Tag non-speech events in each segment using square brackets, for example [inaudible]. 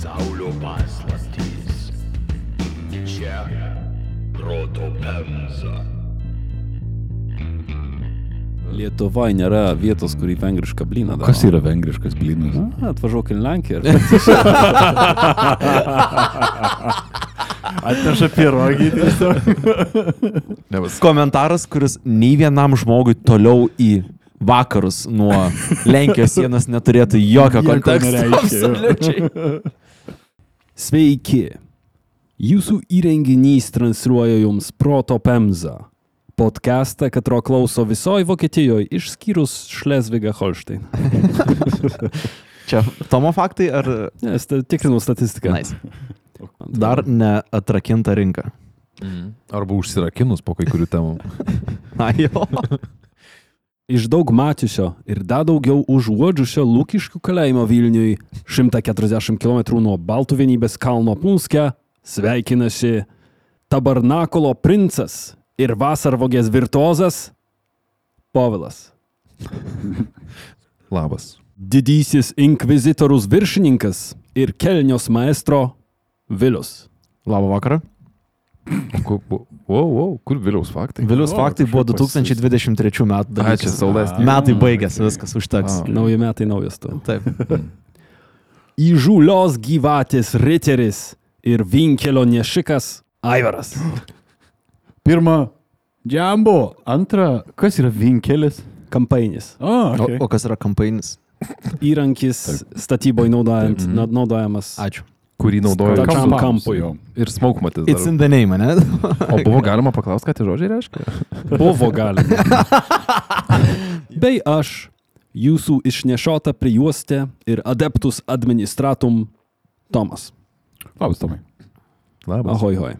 Pasaulio paslaptys. Čia proto pemza. Lietuvoje nėra vietos, kurį vengrišką blyną daro. Kas yra vengriškas blynas? A, atvažiuok į Lenkiją. [laughs] Atneša pirogį tiesiog. Komentaras, kuris nei vienam žmogui toliau į vakarus nuo Lenkijos sienos neturėtų jokio konteksto. Absoliučiai. Sveiki. Jūsų įrenginys transliuoja jums Proto Pemza. Podcastą, katro klauso visoji Vokietijoje, išskyrus Šlesvigą Holštein. [laughs] Čia Tomo faktai ar tai tikrinau statistiką. Nice. dar neatrakinta rinka? Arba užsirakinus po kai kurių temų. [laughs] Na jo. [laughs] Iš daug mačiusio ir dar daugiau užuodžiusio Lūkiškių kalėjimo Vilniui 140 km nuo Baltų vienybės kalno Punske sveikinasi Tabernakulo princas ir vasarvogės virtuozas Povilas. [laughs] Labas. Didysis inkvizitorius viršininkas ir kelnios maestro Vilius. Labą vakarą. O Wow, wow, kur Viliaus faktai? Vilius O, faktai buvo kažkaip pasis- 2023 metų. Dalykas. čia saulesnė. Metai baigėsi, viskas užteks. A. Nauji metai naujas tu. Taip. [laughs] Įžūlios gyvatės riteris ir vinkelio nešikas Aivaras. Pirma, džambo. Antra, kas yra vinkelis? Kampainis. O, O, okay. o kas yra kampainis? [laughs] Įrankis statyboje naudojant, Taip. na- naudojamas. Ačiū. Kurį naudojo Stačiam Kam- Kampams, kampui. jo. ir smaukmatis. It's in the name, ne? O buvo galima paklausti, ką tie žodžiai reiškia? [laughs] Buvo galima. Bei aš, jūsų išnešiota prijuostė ir adeptus administratum Tomas. Labas, Tomai. Labas. Ahoj, hoj.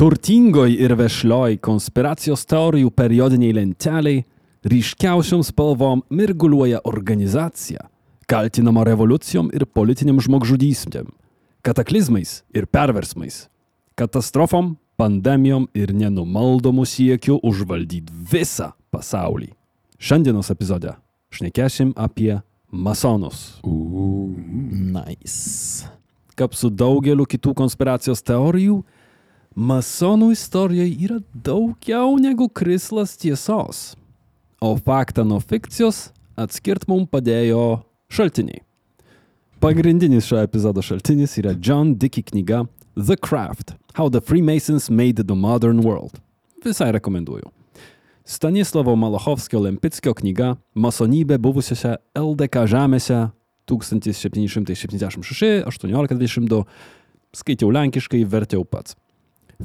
Turtingoj ir vešlioj konspiracijos teorijų periodiniai lenteliai ryškiausiom spalvom mirguliuoja organizacija, kaltinama revoliucijom ir politiniam žmogžudystėm, kataklizmais ir perversmais, katastrofom, pandemijom ir nenumaldomu siekiu užvaldyti visą pasaulį. Šiandienos epizode šnekėsim apie masonus. Nice. Kaip su daugeliu kitų konspiracijos teorijų, masonų istorijoje yra daugiau negu krislas tiesos. O faktą nuo fikcijos atskirt mums padėjo šaltiniai. Pagrindinis šio epizodo šaltinis yra John Dickey knyga The Craft – How the Freemasons Made the Modern World. Visai rekomenduoju. Stanislovo Malachovskio Lempickio knyga Masonybė buvusiose LDK žemėse 1776-1822 skaičiau lenkiškai, vertiau pats.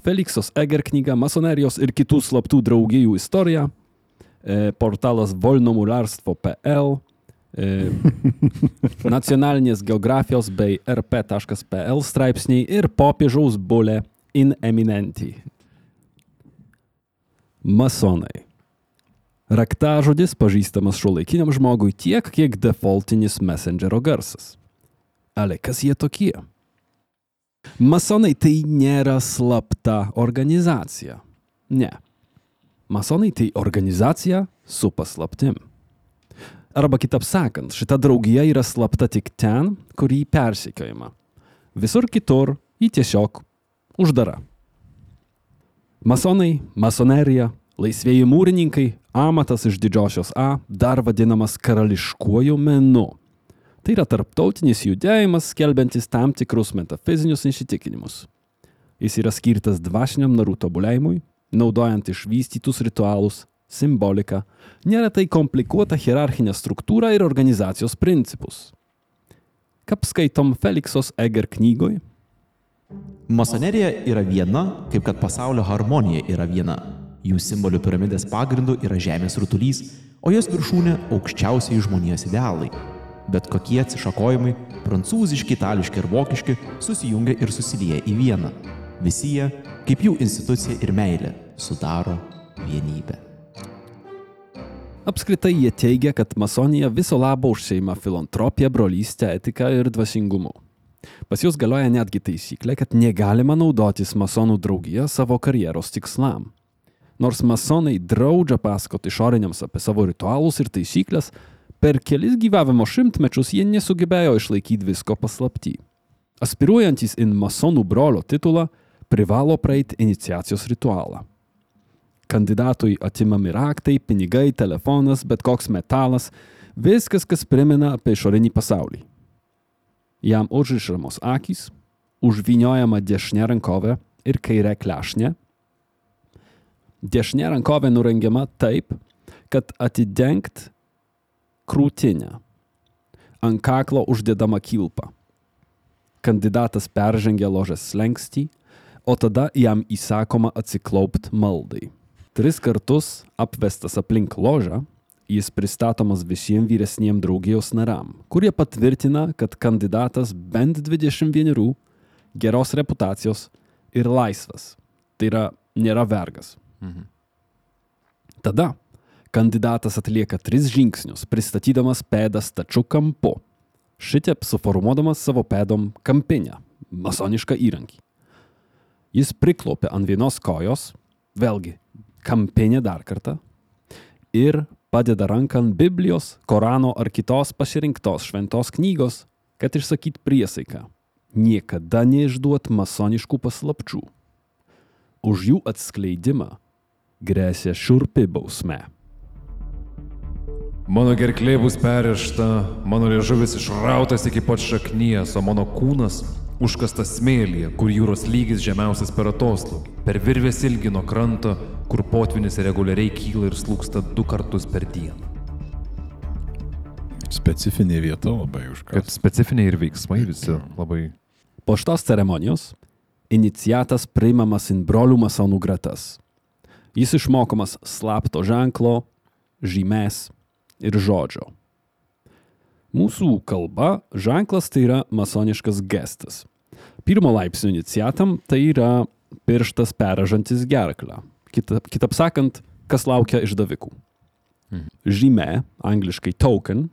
Feliksos Eger knyga Masonerijos ir kitų slaptų draugijų istorija, e, portalas volnomularstvo.pl, nacionalinės geografijos bei rp.pl straipsniai ir popiežaus bulė in eminenti. Masonai. Raktažodis pažįstamas šiuolaikiniam žmogui tiek, kiek defaultinis messengero garsas. Ale kas jie tokie? Masonai tai nėra slapta organizacija. Ne. Masonai tai organizacija su paslaptim. Arba kitaip sakant, šita draugija yra slapta tik ten, kur jį persekiojama. Visur kitur jį tiesiog uždara. Masonai, masonerija, laisvėjai mūrininkai, amatas iš didžiosios A, dar vadinamas karališkuoju menu. Tai yra tarptautinis judėjimas, skelbiantis tam tikrus metafizinius įsitikinimus. Jis yra skirtas dvasiniam narų tobulėjimui, naudojant išvystytus ritualus, simboliką, neretai komplikuotą hierarchinę struktūrą ir organizacijos principus. Kaip skaitom Feliksos Eger knygoj, Masonerija yra viena, kaip kad pasaulio harmonija yra viena. Jų simbolių piramidės pagrindu yra žemės rutulys, o jos viršūnė aukščiausiai žmonijos idealai. Bet kokie atsišakojimai, prancūziški, itališki ir vokiški, susijungia ir susilieja į vieną. Visi jie, kaip jų institucija ir meilė, sudaro vienybę. Apskritai jie teigia, kad masonija viso labo užseima filantropiją, brolystę, etiką ir dvasingumu. Pas juos galioja netgi taisyklė, kad negalima naudotis masonų draugiją savo karjeros tikslam. Nors masonai draudžia pasakoti išoriniams apie savo ritualus ir taisyklės, per kelis gyvavimo šimtmečius jie nesugebėjo išlaikyti visko paslapty. Aspiruojantis į masonų brolio titulą privalo praeiti iniciacijos ritualą. Kandidatui atimami raktai, pinigai, telefonas, bet koks metalas, viskas, kas primena apie išorinį pasaulį. Jam užrišamos akys, užviniojama dešinė rankovė ir kairė klešnė. Dešinė rankovė nurengiama taip, kad atidengt krūtinę. Ant kaklo uždedama kilpa. Kandidatas peržengia ložės slengstį, o tada jam įsakoma atsiklaupt maldai. Tris kartus apvestas aplink ložą, jis pristatomas visiems vyresniems draugijos naram, kurie patvirtina, kad kandidatas bent 21, geros reputacijos ir laisvas. Tai yra, nėra vergas. Tada kandidatas atlieka tris žingsnius, pristatydamas pėdą stačiu kampu. Šitiep suformuodamas savo pėdom kampinę, masonišką įrankį. Jis priklopia ant vienos kojos, vėlgi kampinė dar kartą, ir padeda ranką ant Biblijos, Korano ar kitos pasirinktos šventos knygos, kad išsakyt priesaiką. Niekada neišduot masoniškų paslapčių. Už jų atskleidimą grėsia šiurpi bausme. Mano gerklė bus perrišta, mano liežuvis išrautas iki pat šaknies, o mano kūnas užkastas smėlyje, kur jūros lygis žemiausias per atoslūgį, per virvės ilgį nuo kranto, kur potvinis reguliariai kyla ir slūksta du kartus per dieną. Specifinė vieta labai Kad užkas. specifiniai ir veiksmai visi labai... Po šitos ceremonijos iniciatas priimamas į brolių masonų gretas. Jis išmokomas slapto ženklo, žymės ir žodžio. Mūsų kalba ženklas tai yra masoniškas gestas. Pirmo laipsnio iniciatam tai yra pirštas peražantis gerklę. Kita, kitap sakant, kas laukia išdavikų. Žymė, angliškai token,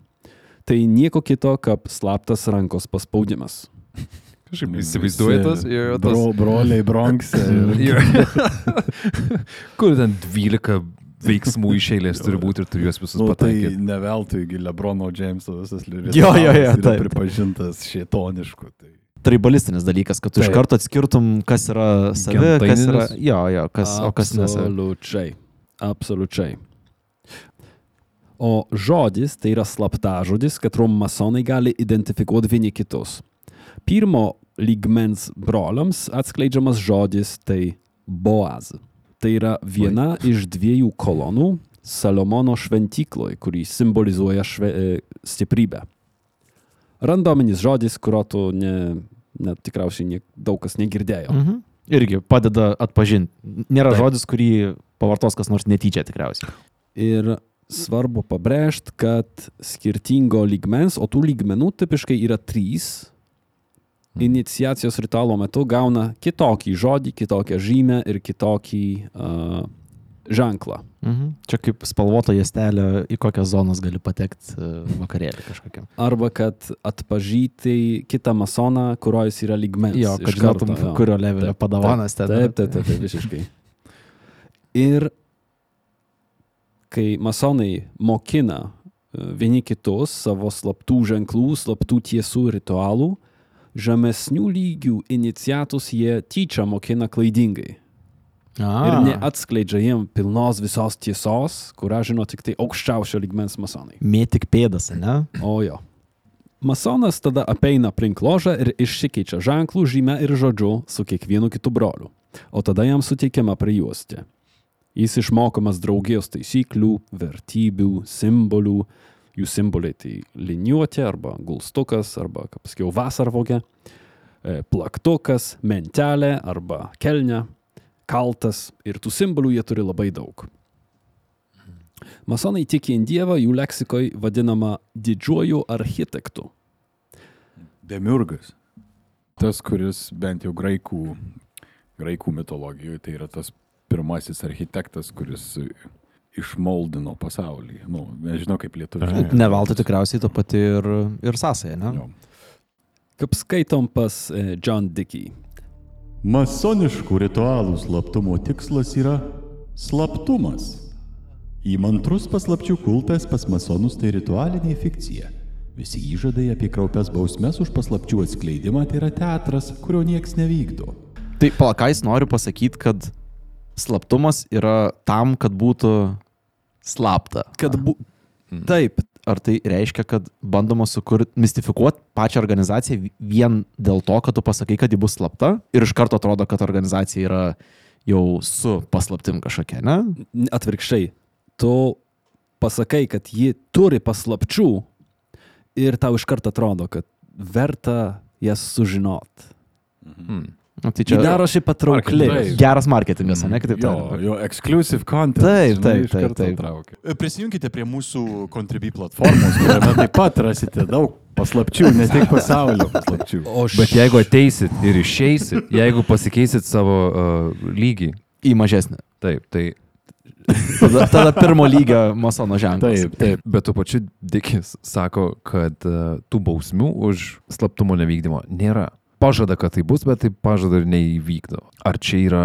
tai nieko kito kaip slaptas rankos paspaudimas. [laughs] Kažkaip įsivaizduoju tas, jo, jo, tas Bro, broliai Bronxe. Jo. [laughs] Kur ten 12 veiksmų iš [laughs] eilės turi būti ir turi juos visus Nu, tai pataikyti. ne veltui Lebrono Jameso visas lyris. Jo, jo, jo, Yra taip. pripažintas šietonišku. Tai. Tribalistinis dalykas, kad tu iš Taip. karto atskirtum, kas yra savi, kas yra... Jo, jo, kas, o kas nesavi. Absoliučiai. Absoliučiai. O žodis tai yra slaptažodis, katrum masonai gali identifikuoti vieni kitus. Pirmo lygmens broliams atskleidžiamas žodis tai boaz. Tai yra viena iš dviejų kolonų Salomono šventykloj, kurį simbolizuoja šve, e, stiprybę. Randominis žodis, kurio tu ne, ne, tikriausiai nie, daug kas negirdėjo. Mhm. Irgi padeda atpažinti. Nėra Taip. žodis, kurį pavartos kas nors netyčia tikriausiai. Ir svarbu pabrėžti, kad skirtingo lygmens, o tų lygmenų tipiškai yra trys, iniciacijos ritualo metu gauna kitokį žodį, kitokią žymę ir kitokį uh, ženklą. Mhm. Čia kaip spalvota juostelė, į kokias zonas gali patekti vakarėlį kažkokiam. Arba kad atpažyti kitą masoną, kurio jis yra lygmens. Jo, kad žinotum, jo. kurio levelio Taip, padavanas ten. Taip, taip, taip, taip, visiškai. Ir kai masonai mokina e, vieni kitus savo slaptų ženklų, slaptų tiesų ritualų, žemesnių lygių iniciatus jie tyčia mokina klaidingai. A, Ir neatskleidžia jiem pilnos visos tiesos, kurią žino tik tai aukščiausio lygmens masonai. Mėtik pėdas, ne? O jo. Masonas tada apeina aplink ložą ir išsikeičia ženklų, žymę ir žodžiu su kiekvienu kitu broliu. O tada jam suteikiama prijuostė. Jis išmokomas draugijos taisyklių, vertybių, simbolių. Jų simboliai tai liniuotė arba gulstukas arba, kaip sakiau, vasarvogė, e, plaktukas, mentelė arba kelne, kaltas ir tų simbolių jie turi labai daug. Masonai tiki į Dievą, jų leksikoj vadinama didžiuoju architektu. Demiurgas. Tas, kuris bent jau graikų, graikų mitologijoje, tai yra tas pirmasis architektas, kuris išmoldino pasaulį. Nu, nežinau kaip lietuvių. Ne veltui tikriausiai to pati ir, ir sąsaja, ne? Jo. Kaip skaitom pas e, John Dickey. Masoniškų ritualų slaptumo tikslas yra slaptumas. Įmantrus paslapčių kultas pas masonus tai ritualinė fikcija. Visi įžadai apie kraupias bausmes už paslapčių atskleidimą tai yra teatras, kurio nieks nevykdo. Tai palakais noriu pasakyti, kad slaptumas yra tam, kad būtų slapta. Kad bu... Taip, Ar tai reiškia, kad bandoma sukurti, mistifikuoti pačią organizaciją vien dėl to, kad tu pasakai, kad ji bus slapta ir iš karto atrodo, kad organizacija yra jau su paslaptim kažkokia, ne? atvirkščiai, tu pasakai, kad ji turi paslapčių ir tau iš karto atrodo, kad verta jas sužinot. Nu, tai Ji čia darosi patraukli. Marketing. geras marketingas, ne? Kitaip Jo, tariant. jo exclusive content. Taip, žinai, taip, iš taip, taip. traukia. E, Prisijunkite prie mūsų Contribui Platformos, kuriame taip pat rasite daug paslapčių, ne tik pasaulio paslapčių. O Bet jeigu ateisit ir išeisit, jeigu pasikeisit savo uh, lygį, Į mažesnį. taip, tai Tada, tada pirmo lygio masono ženklas. Taip, taip. Bet tuo pačiu Dikis sako, kad uh, tų bausmių už slaptumo nevykdymą nėra. Pažada, kad tai bus, bet tai pažada ir neįvykdo. Ar čia yra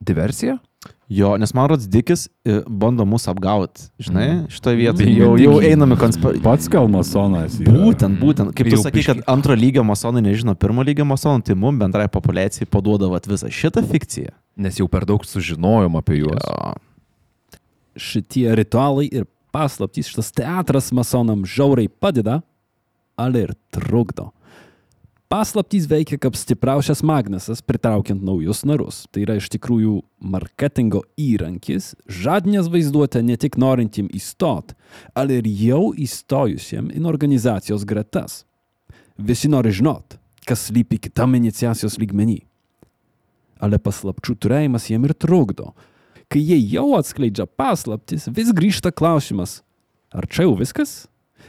diversija? Jo, nes man rods Dikis e, bando mus apgauti, žinai, Mhm. šitoje vietoje. Jau, jau einame konspiraciją. Pats gal masonas. yra. Būtent, būtent. Kaip tu Jau sakai, kad antro lygio masonai nežino pirmo lygio masonų, tai mums bendrai populiacijai paduodavat visą šitą fikciją. Nes jau per daug sužinojom apie juos. Jo. šitie ritualai ir paslaptys, šitas teatras masonam žiauriai padeda, ale ir trukdo. Paslaptys veikia kaip stipriausias magnesas, pritraukiant naujus narus. Tai yra iš tikrųjų marketingo įrankis, žadinės vaizduotę ne tik norintiem įstot, ale ir jau įstojusiem į organizacijos gretas. Visi nori žinot, kas slypi kitam iniciacijos lygmenį. Ale paslapčių turėjimas jiem ir trukdo. Kai jie jau atskleidžia paslaptis, vis grįžta klausimas, ar čia jau viskas?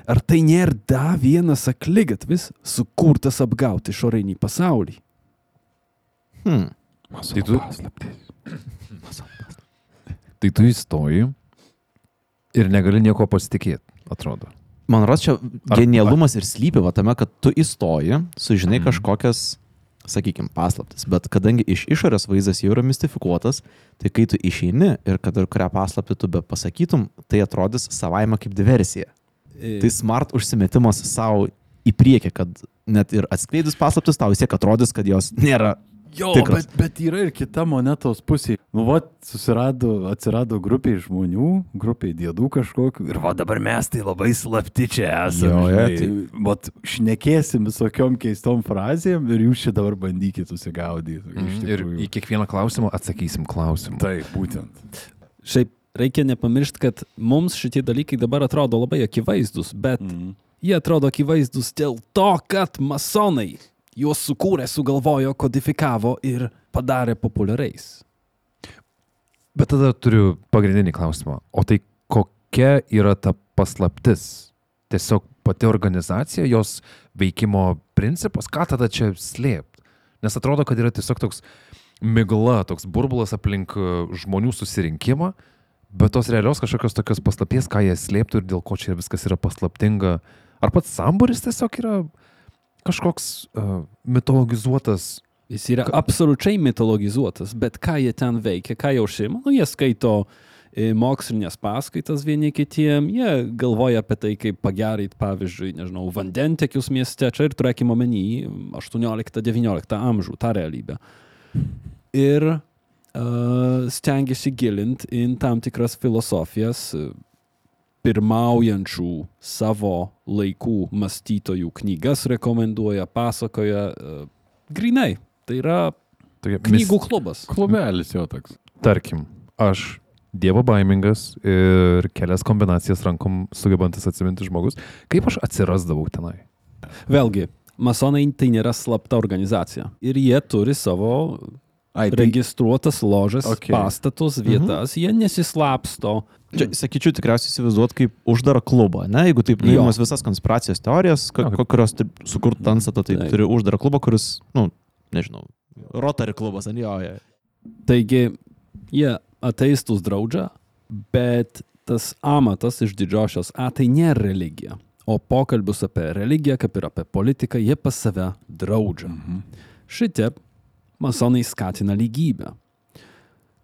Ar tai nėra dar vienas aklygatvis, sukurtas apgauti išorinį pasaulį? Hmm. Tai tu, [laughs] tai tu įstoji ir negali nieko pasitikėti, atrodo. Man rodos, čia Ar- genialumas ir slypi va tame, kad tu įstoji, sužinai Mhm. kažkokias, sakykime, paslaptis, bet kadangi iš išorės vaizdas jau yra mistifikuotas, tai kai tu išeini ir kad ir kurią paslaptį tu be pasakytum, tai atrodys savaime kaip diversija. Tai smart užsimetimas savo į priekį, kad net ir atskleidus paslaptis tau vis tiek atrodys, kad jos nėra. Jo, Tikras. bet, bet yra ir kita monetos pusė. Nu, va, susirado, atsirado grupiai žmonių, grupiai dėdų kažkokių. Ir va, dabar mes tai labai slapti čia esame. Jo, jo, žinai. tai- Vat šnekėsim visokiom keistom frazėm ir jūs čia dabar bandykit susigaudyti. Mhm. Ir į kiekvieną klausimą atsakysim klausimą. Taip, būtent. Šiaip reikia nepamiršti, kad mums šitie dalykai dabar atrodo labai akivaizdus, bet Mhm. jie atrodo akivaizdus dėl to, kad masonai juos sukūrė, sugalvojo, kodifikavo ir padarė populiariais. Bet tada turiu pagrindinį klausimą. O tai kokia yra ta paslaptis? Tiesiog pati organizacija, jos veikimo principas, ką tada čia slėpti? Nes atrodo, kad yra tiesiog toks migla, toks burbulas aplink e, žmonių susirinkimą, bet tos realios kažkokios tokios paslapties, ką jie slėptų ir dėl ko čia viskas yra paslaptinga. Ar pats samburis tiesiog yra kažkoks uh, mitologizuotas Jis yra absoliučiai mitologizuotas, bet ką jie ten veikia, ką jie užsima, nu jie skaito e, mokslinės paskaitas vieni kitiem, jie galvoja apie tai, kaip pagerinti, pavyzdžiui, nežinau, vandentekius mieste, čia ir turėkime omeny 18-19 amžių, tą realybę. Ir stengiasi gilinti į tam tikras filosofijas e, pirmaujančių savo laikų mąstytojų knygas rekomenduoja, pasakoja. Uh, grinai, tai yra tokia knygų klubas. Klubelis jo toks. tarkim, aš dievo baimingas ir kelias kombinacijas rankom sugebantis atsiminti žmogus, kaip aš atsirasdavau tenai? Vėlgi, masonai tai nėra slapta organizacija. Ir jie turi savo Ai, tai registruotas ložas, Okay. pastatus, vietas, mhm. jie nesislapsto. Čia, sakyčiau, tikriausiai įsivaizduot kaip uždarą klubą, ne? Jeigu taip nuimas visas konspiracijos teorijas, kurios sukurtų Tansatą, tai Taip. turi uždarą klubą, kuris, nu, nežinau, Rotary klubas, ant jo. jo. Taigi, jie ateistus draudžia, bet tas amatas iš didžiosios A tai nėra religija. O pokalbius apie religiją, kaip ir apie politiką, jie pas save draudžia. Mhm. Šitie masonai skatina lygybę.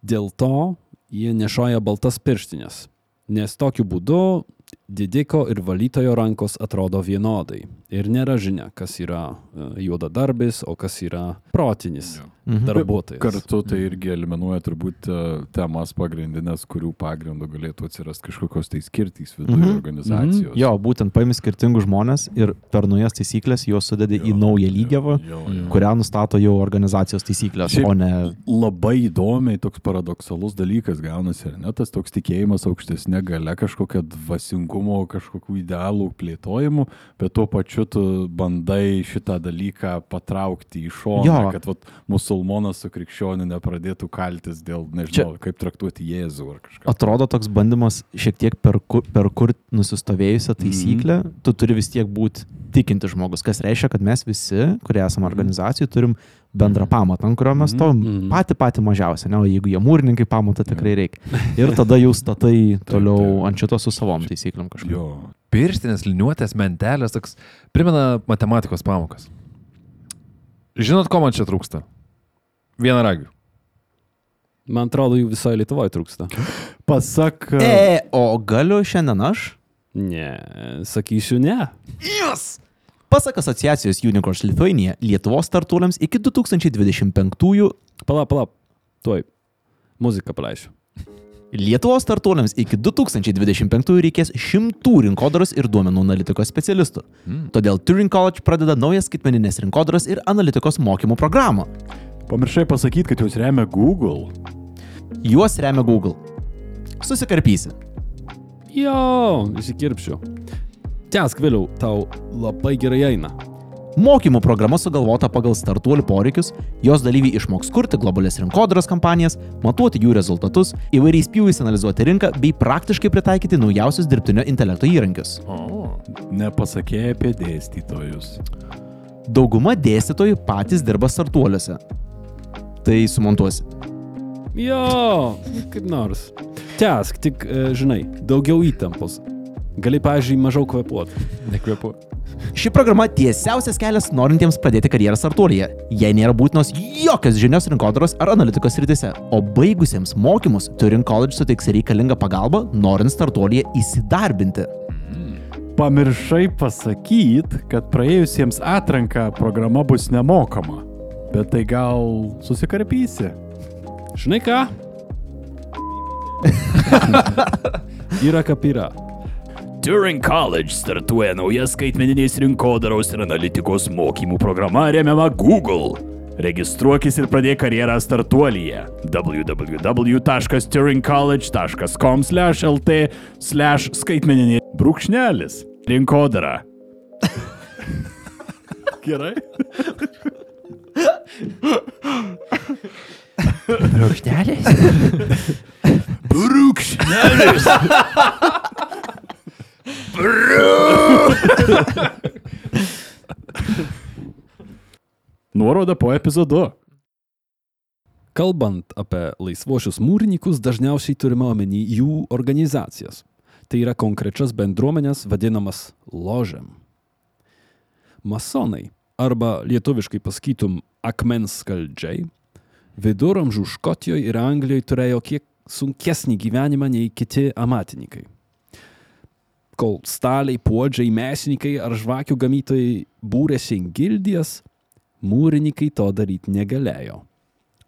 Dėl to jie nešoja baltas pirštinės. Nes tokiu būdu didiko ir valytojo rankos atrodo vienodai. Ir nėra žinia, kas yra e, juodadarbis, o kas yra protinis darbuotojas. Kartu tai irgi eliminuoja turbūt e, temas pagrindinės, kurių pagrindų galėtų atsirasti kažkokios tai skirtys viduje Mhm. organizacijos. Jo, būtent paimi skirtingus žmonės ir per naujas taisyklės juos sudedi į naują lygiavą, Jo, jo. kurią nustato jau organizacijos taisyklės, Šiaip- o ne... Labai įdomiai toks paradoksalus dalykas gaunasi, ar ne? Tas toks tikėjimas aukštesnė gale, kažkokia dvasingumo, kažkokių idealų plėtojimų, bet tuo pačiu tu bandai šitą dalyką patraukti į šoną, Jo. kad vat, musulmonas su krikščioniu nepradėtų kaltis dėl, nežinau, Čia... kaip traktuoti Jėzų ar kažką. Atrodo toks bandymas šiek tiek per, kur- per nusistovėjusią taisyklę, mm. tu turi vis tiek būti tikinti žmogus, kas reiškia, kad mes visi, kurie esame organizacijų, turim bendrą pamatą, ant kurio mes stovim Mhm. patį patį mažiausią, ne, o jeigu jie mūrininkai pamatą tikrai reikia. Ir tada jau statai [laughs] toliau ant šito su savom taisyklėm kažkaip. Jo. Pirštinės, liniuotės, mentelės, toks primena matematikos pamokas. Žinot, ko man čia trūksta? Vienaragių. Man atrodo, jų visoje Lietuvoje trūksta. [gasps] Pasak. E, o galiu šiandien aš? Ne, sakysiu ne. Yes! Pasak asociacijos Unicorns Lithuania, Lietuvos startuoliams iki 2025-ųjų Palauk, palauk. Tuoj. Muziką paleisiu. Lietuvos startuoliams iki 2025 reikės šimtų rinkodaros ir duomenų analitikos specialistų. Mm. Todėl Turing College pradeda naują skaitmeninės rinkodaros ir analitikos mokymų programą. Pamiršai pasakyti, kad jūs remia Google. Juos remia Google. Susikarpysi. Jo, įsikirpsiu. Tęsk vėliau, tau labai gerai eina. Mokymų programa sugalvota pagal startuolių poreikius, jos dalyviai išmoks kurti globalias rinkodaros kampanijas, matuoti jų rezultatus, įvairiais pjūviais analizuoti rinką bei praktiškai pritaikyti naujausius dirbtinio intelekto įrankius. O. Nepasakėjai apie dėstytojus. Dauguma dėstytojų patys dirba startuoliuose. Tai sumontuosi. Jo, kaip nors. Tęsk, tik, e, žinai, daugiau įtampos. Gali, pažiūrėjau, mažiau kvepuoti. Nekvepu. Ši programa tiesiausias kelias norintiems pradėti karjerą startuolyje. Jei nėra būtinos jokios žinios rinkodaros ar analitikos rytise, o baigusiems mokymus Turing College suteiks reikalingą pagalbą, norint startuolyje įsidarbinti. Pamiršai pasakyti, kad praėjusiems atranką programa bus nemokama. Bet tai gal susikarpysi? Žinai ką? [laughs] yra kaip yra. Turing College startuoja nauja skaitmeninės rinkodaros ir analitikos mokymų programa remiama Google. Registruokis ir pradėk karjerą startuolyje www.turingcollege.com/lt skaitmeninė brūkšnelis rinkodara. [laughs] Gerai? Brūkšnelis. [laughs] Nuoroda po epizodu. Kalbant apie laisvuosius mūrininkus, dažniausiai turime omeny jų organizacijas. Tai yra konkrečias bendruomenės vadinamas ložėm. Masonai, arba lietuviškai pasakytum akmens skaldžiai, viduramžių Škotijoje ir Anglijoje turėjo kiek sunkesnį gyvenimą nei kiti amatininkai. Kol staliai, puodžiai, mesininkai ar žvakių gamytojai būrėsi į gildijas, mūrininkai to daryti negalėjo.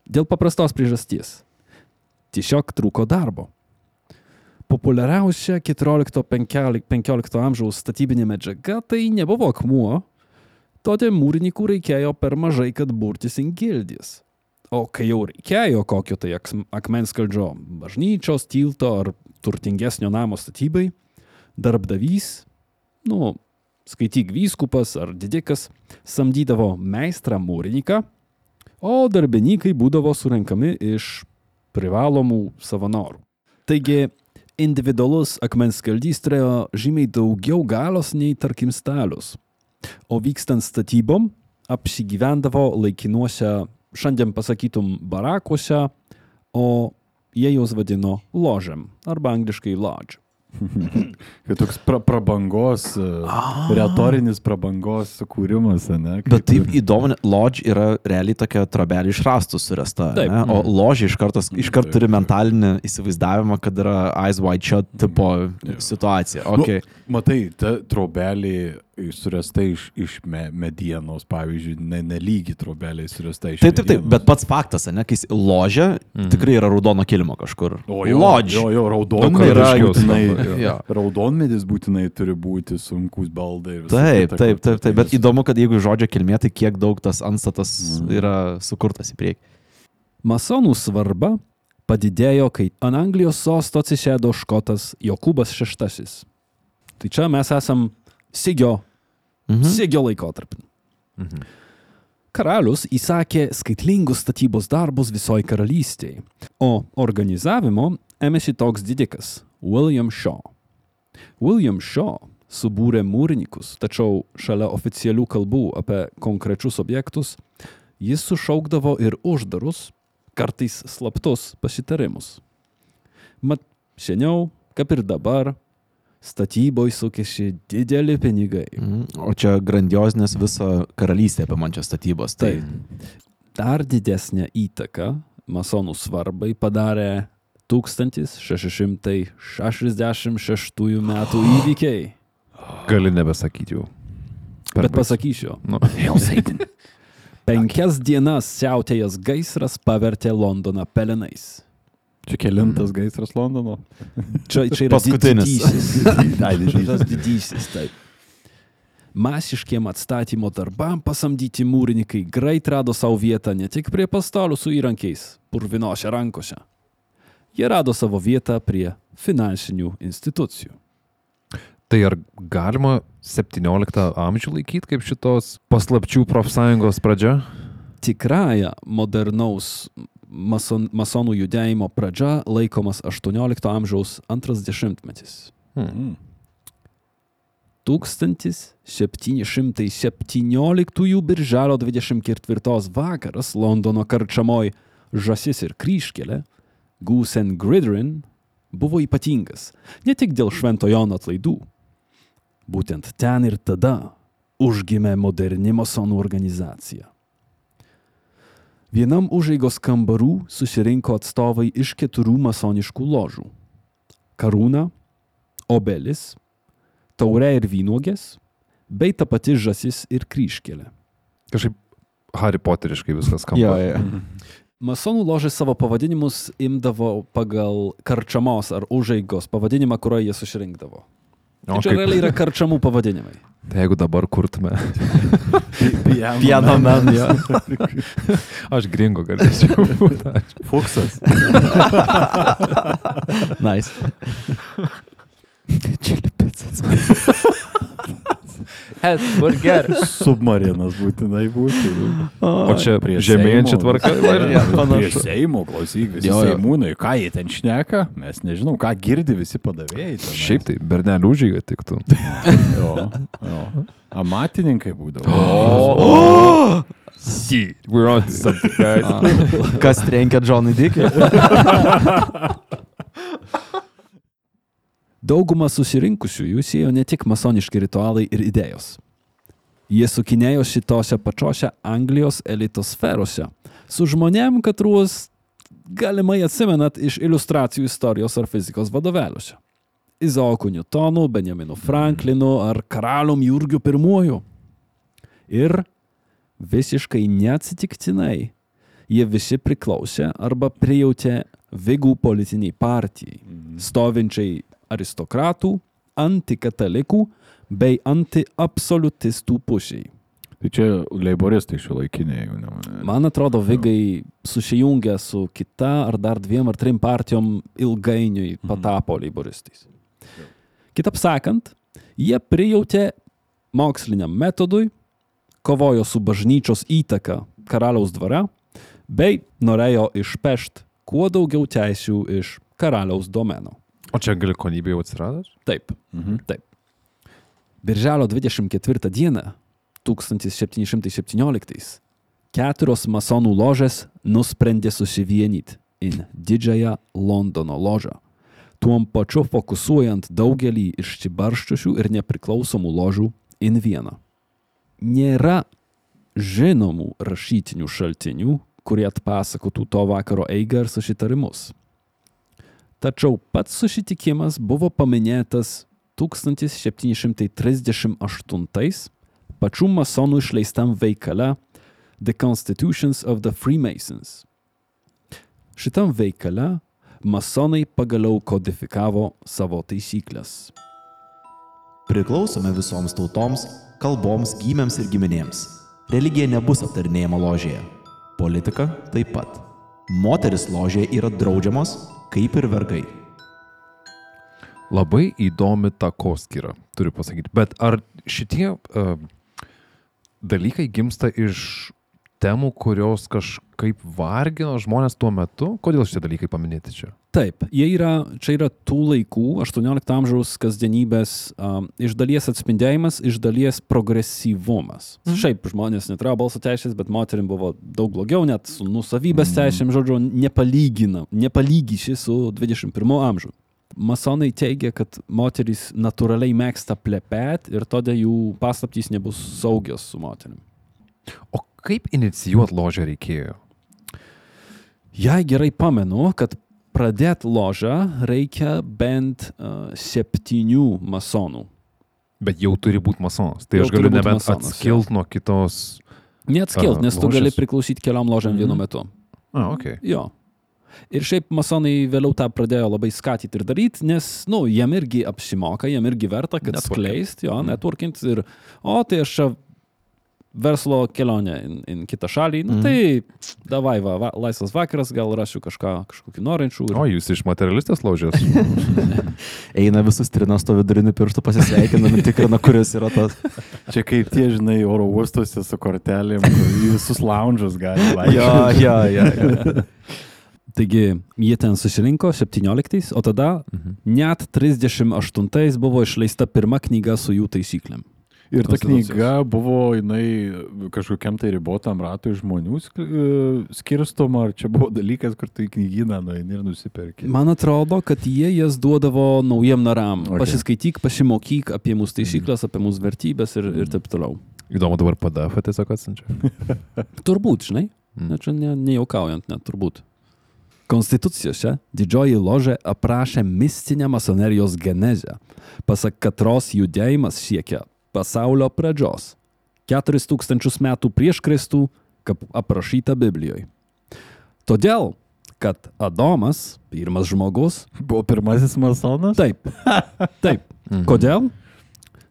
Dėl paprastos priežasties. Tiesiog trūko darbo. Populiariausia 14-15 amžiaus statybinė medžiaga tai nebuvo akmuo, todėl mūrininkų reikėjo per mažai, kad burtis į gildijas. O kai jau reikėjo kokio tai aks- akmens skaldžio bažnyčios, tilto ar turtingesnio namo statybai, darbdavys, nu, skaityk vyskupas ar didikas, samdydavo meistrą mūrininką, o darbininkai būdavo surenkami iš privalomų savanorių. Taigi, individualus akmens skaldys turėjo žymiai daugiau galios nei, tarkim, stalius. O vykstant statybom, apsigyvendavo laikinuose, šiandien pasakytum, barakuose, o jie juos vadino ložėm arba angliškai lodge. Kad toks pra, prabangos, ah. retorinis prabangos sukūrimas, ne? Kaip Bet taip įdomu, ne- lodge yra realiai tokia trobelė iš rastų surasta. Taip. Ne? O ložė iš karto, iš karto turi mentalinį įsivaizdavimą, kad yra eyes wide shut tipo situacija. Okay. Nu, matai, ta trobelė surasta iš, iš me, medienos, pavyzdžiui, ne, nelygi trobelė surasta iš Taip, taip, taip, bet pats faktas, ne, kai ložė, tikrai yra raudono kilimo kažkur. O jo, Lodge. jo, jo, yra raudonmedis būtinai, skamba, [laughs] jo. raudonmedis būtinai turi būti sunkus baldai. Taip, taip, kad- taip, taip, bet įdomu, kad jeigu žodžio kilmė, tai kiek daug tas anstatas yra sukurtas į priekį. Masonų svarba padidėjo, kai ant Anglijos sosto atsisėdo škotas Jokūbas VI. Tai čia mes esam Sigio, Mhm. Sigio laikotarpį. Karalius įsakė skaitlingus statybos darbus visoje karalystėje, o organizavimo ėmėsi toks didikas - William Shaw. William Shaw subūrė mūrininkus, tačiau šalia oficialių kalbų apie konkrečius objektus, jis sušaukdavo ir uždarus, kartais slaptus pasitarimus. Mat, seniau, kaip ir dabar, statyboje sukėsi dideli pinigai. Mhm. O čia grandiozinės visą karalystę apie man čia statybos. Tai Taip. Dar didesnę įtaką masonų svarbai padarė 1666 metų [gasps] įvykiai. Gali nebesakyti jau. Bet pasakysiu, Nu. [laughs] penkias dienas siautėjęs gaisras pavertė Londoną pelenais. Čia kelintas gaisras Londono. Čia, čia yra Paskutinis. didysis. [laughs] Ai, didysis. Taip. Masiškiem atstatymo darbam pasamdyti mūrininkai greit rado savo vietą ne tik prie pastolių su įrankiais, purvinoše rankose. Jie rado savo vietą prie finansinių institucijų. Tai ar galima 17 amžių laikyti kaip šitos paslapčių profsąjungos pradžia? Tikrąją modernaus mason, masonų judėjimo pradžia laikomas 18 amžiaus antras dešimtmetis. Hmm. 1717 birželio 24 vakaras Londono karčiamoj Žasis ir kryškelė, Goose and Gridrin, buvo ypatingas ne tik dėl Švento Jono atlaidų. Būtent ten ir tada užgimė moderni masonų organizacija. Vienam užeigos kambarų susirinko atstovai iš keturių masoniškų ložų - Karūna, Obelis, Taurė ir Vynogės, bei ta pati Žasis ir Kryškelė. Kažkaip Harry Potteriškai viskas skamba. Jo, jo. Masonų ložė savo pavadinimus imdavo pagal karčiamos ar užeigos pavadinimą, kurioje jie susirinkdavo. O Čia kaip- realiai yra karčiamų pavadinimai. Jeigu dabar kurtume, Pieno men, jo. aš gringo galėčiau būti. Fuksas. [laughs] Nice. Čili picas. Submarinas būtinai būtų. O čia Prie žemėjančia Seimo. tvarka. Ja, Prie. Seimo, klausyk, visi Jo, jo. Seimūnai, ką jie ten šneka, mes nežinom, ką girdi visi padavėjai. tenais. Šiaip tai bernelių užžyga tiktų. [laughs] Jo, jo. Amatininkai būdavo. O! We're on something, guys. [laughs] Kas trenkia Džonui Dikiui? [laughs] Dauguma susirinkusiųjų siejo ne tik masoniški ritualai ir idėjos. Jie sukinėjo šitose pačiose Anglijos elito sferose su žmonėm, katruos galimai atsimenat iš iliustracijų istorijos ar fizikos vadovėliuose. Izaoku Newtonu, Benjaminu Franklinu ar karalium Jurgiu I. Ir visiškai neatsitiktinai jie visi priklausė arba prijautė Vigų politiniai partijai, stovinčiai aristokratų, antikatalikų bei antiabsoliutistų pusiai. Tai čia leiboristai šio laikiniai jau ne. Man atrodo, Vigai susijungę su kita ar dar dviem ar trim partijom ilgainiui patapo leiboristais. Kitap sakant, jie prijautė moksliniam metodui, kovojo su bažnyčios įtaka karaliaus dvare, bei norėjo išpešti kuo daugiau teisių iš karaliaus domeno. O čia galikonybė jau atsirado? Taip. Mhm. Taip. Birželio 24 dieną 1717 keturios masonų ložės nusprendė susivienyti į didžiąją Londono ložą. tuom pačiu fokusuojant daugelį išsibarščiusių ir nepriklausomų ložų in vieną. Nėra žinomų rašytinių šaltinių, kurie atpasakotų to vakaro eigą ir susitarimus. Tačiau pats susitikimas buvo paminėtas 1738 pačių masonų išleistam veikale The Constitutions of the Freemasons. Šitam veikale masonai pagaliau kodifikavo savo taisyklės. Priklausome visoms tautoms, kalboms, gimėms ir giminėms. Religija nebus aptarinėjama ložėje. Politika taip pat. Moteris ložėje yra draudžiamos, kaip ir vergai. Labai įdomi takoskyra, turiu pasakyti. Bet ar šitie uh, dalykai gimsta iš temų, kurios kažkaip vargino žmonės tuo metu? Kodėl šitie dalykai paminėti čia? Taip, jie yra, čia yra tų laikų, 18 amžiaus kasdienybės, um, iš dalies atspindėjimas, iš dalies progresyvumas. Mhm. Šiaip žmonės neturėjo balso teisės, bet moterim buvo daug blogiau, net su nusavybės Mhm. teisėm, žodžiu, nepalygina, nepalygyši su 21 amžiumi. Masonai teigia, kad moterys natūraliai mėgsta plepėt ir todėl jų paslaptys nebus saugios su moterim. O kaip inicijuoti ložę reikėjo? Jei gerai pamenu, kad pradėti ložą reikia bent uh, septynių masonų. Bet jau turi būti masonas. Tai Jau aš galiu nebent masonas, atskilt nuo kitos. Neatskilt, A, nes tu gali ložės. priklausyti keliom ložėm Mhm. vienu metu. A, ok. Jo. Ir šiaip masonai vėliau tą pradėjo labai skatyti ir daryti, nes, na, nu, jiem irgi apsimoka, jiem irgi verta, kad Networking. skleist, jo, networkint ir, o, tai aš verslo kelionę į, į kitą šalį, nu, Mhm. tai davai, va, va, laisvas vakaras, gal rasiu kažką, kažkokį norinčių. O Ir, jūs iš materialistės ložės? [laughs] Eina visus trinas to viduriniu pirštu pasisveikinami, tikrina, kuris yra tas. Čia kaip tie, žinai, oro uostuose su kortelėm, visus lounge'us gali Jo, vaikščioti. jo, jo. jo. [laughs] taigi, jie ten susirinko 17, o tada Mhm. net 38 buvo išleista pirma knyga su jų taisyklėm. Ir ta knyga buvo, jinai kažkokiam tai ribotam ratui žmonių e, skirstoma, ar čia buvo dalykas, kur tu į knygyną nueini ir nusipirki. Man atrodo, kad jie jas duodavo naujiem naram. Okay. Pasiskaityk, pasimokyk apie mūsų taisyklės, apie mūsų vertybės ir, ir taip toliau. Įdomu dabar PDF tiesiog atsiunčia. [laughs] Turbūt, žinai, Mm. na, čia ne, nejuokaujant, net turbūt. Konstitucijose didžioji ložė aprašė mistinę masonerijos genezę, pasak katros judėjimas siekia pasaulio pradžios. 4000 metų prieš Kristų, kaip aprašyta Biblijoje. Todėl, kad Adomas, pirmas žmogus, Buvo pirmasis masonas? Taip. [laughs] Taip. Mhm. Kodėl?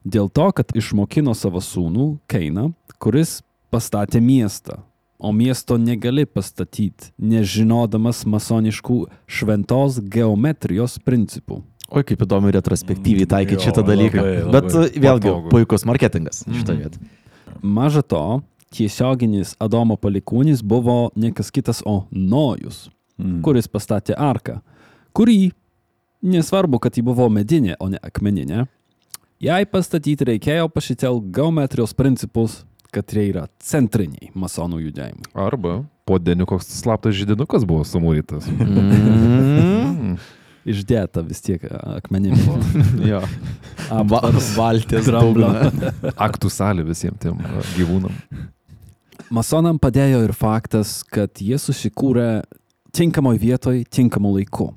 Dėl to, kad išmokino savo sūnų Keiną, kuris pastatė miestą. O miesto negali pastatyti, nežinodamas masoniškų šventos geometrijos principų. Oi, kaip įdomu retrospektyviai taikyti Jo, šitą dalyką. labai, labai Bet vėlgi, patogu. puikus marketingas šitą vietą. Maža to, tiesioginis Adomo palikūnis buvo ne kas kitas, o Nojus, Mm. kuris pastatė arką, kurį, nesvarbu, kad ji buvo medinė, o ne akmeninė, jai pastatyti reikėjo pasitelk geometrijos principus, kad jie yra centriniai masonų judėjimai. Arba po dieniu koks slaptas židinukas buvo sumūrytas. Mm. Išdėta vis tiek akmenim. Jo. [laughs] Va, valtis Dramblio. dramblio. [laughs] Aktų salė visiems tiem gyvūnam. Masonam padėjo ir faktas, kad jie susikūrė tinkamoj vietoj, tinkamu laiku.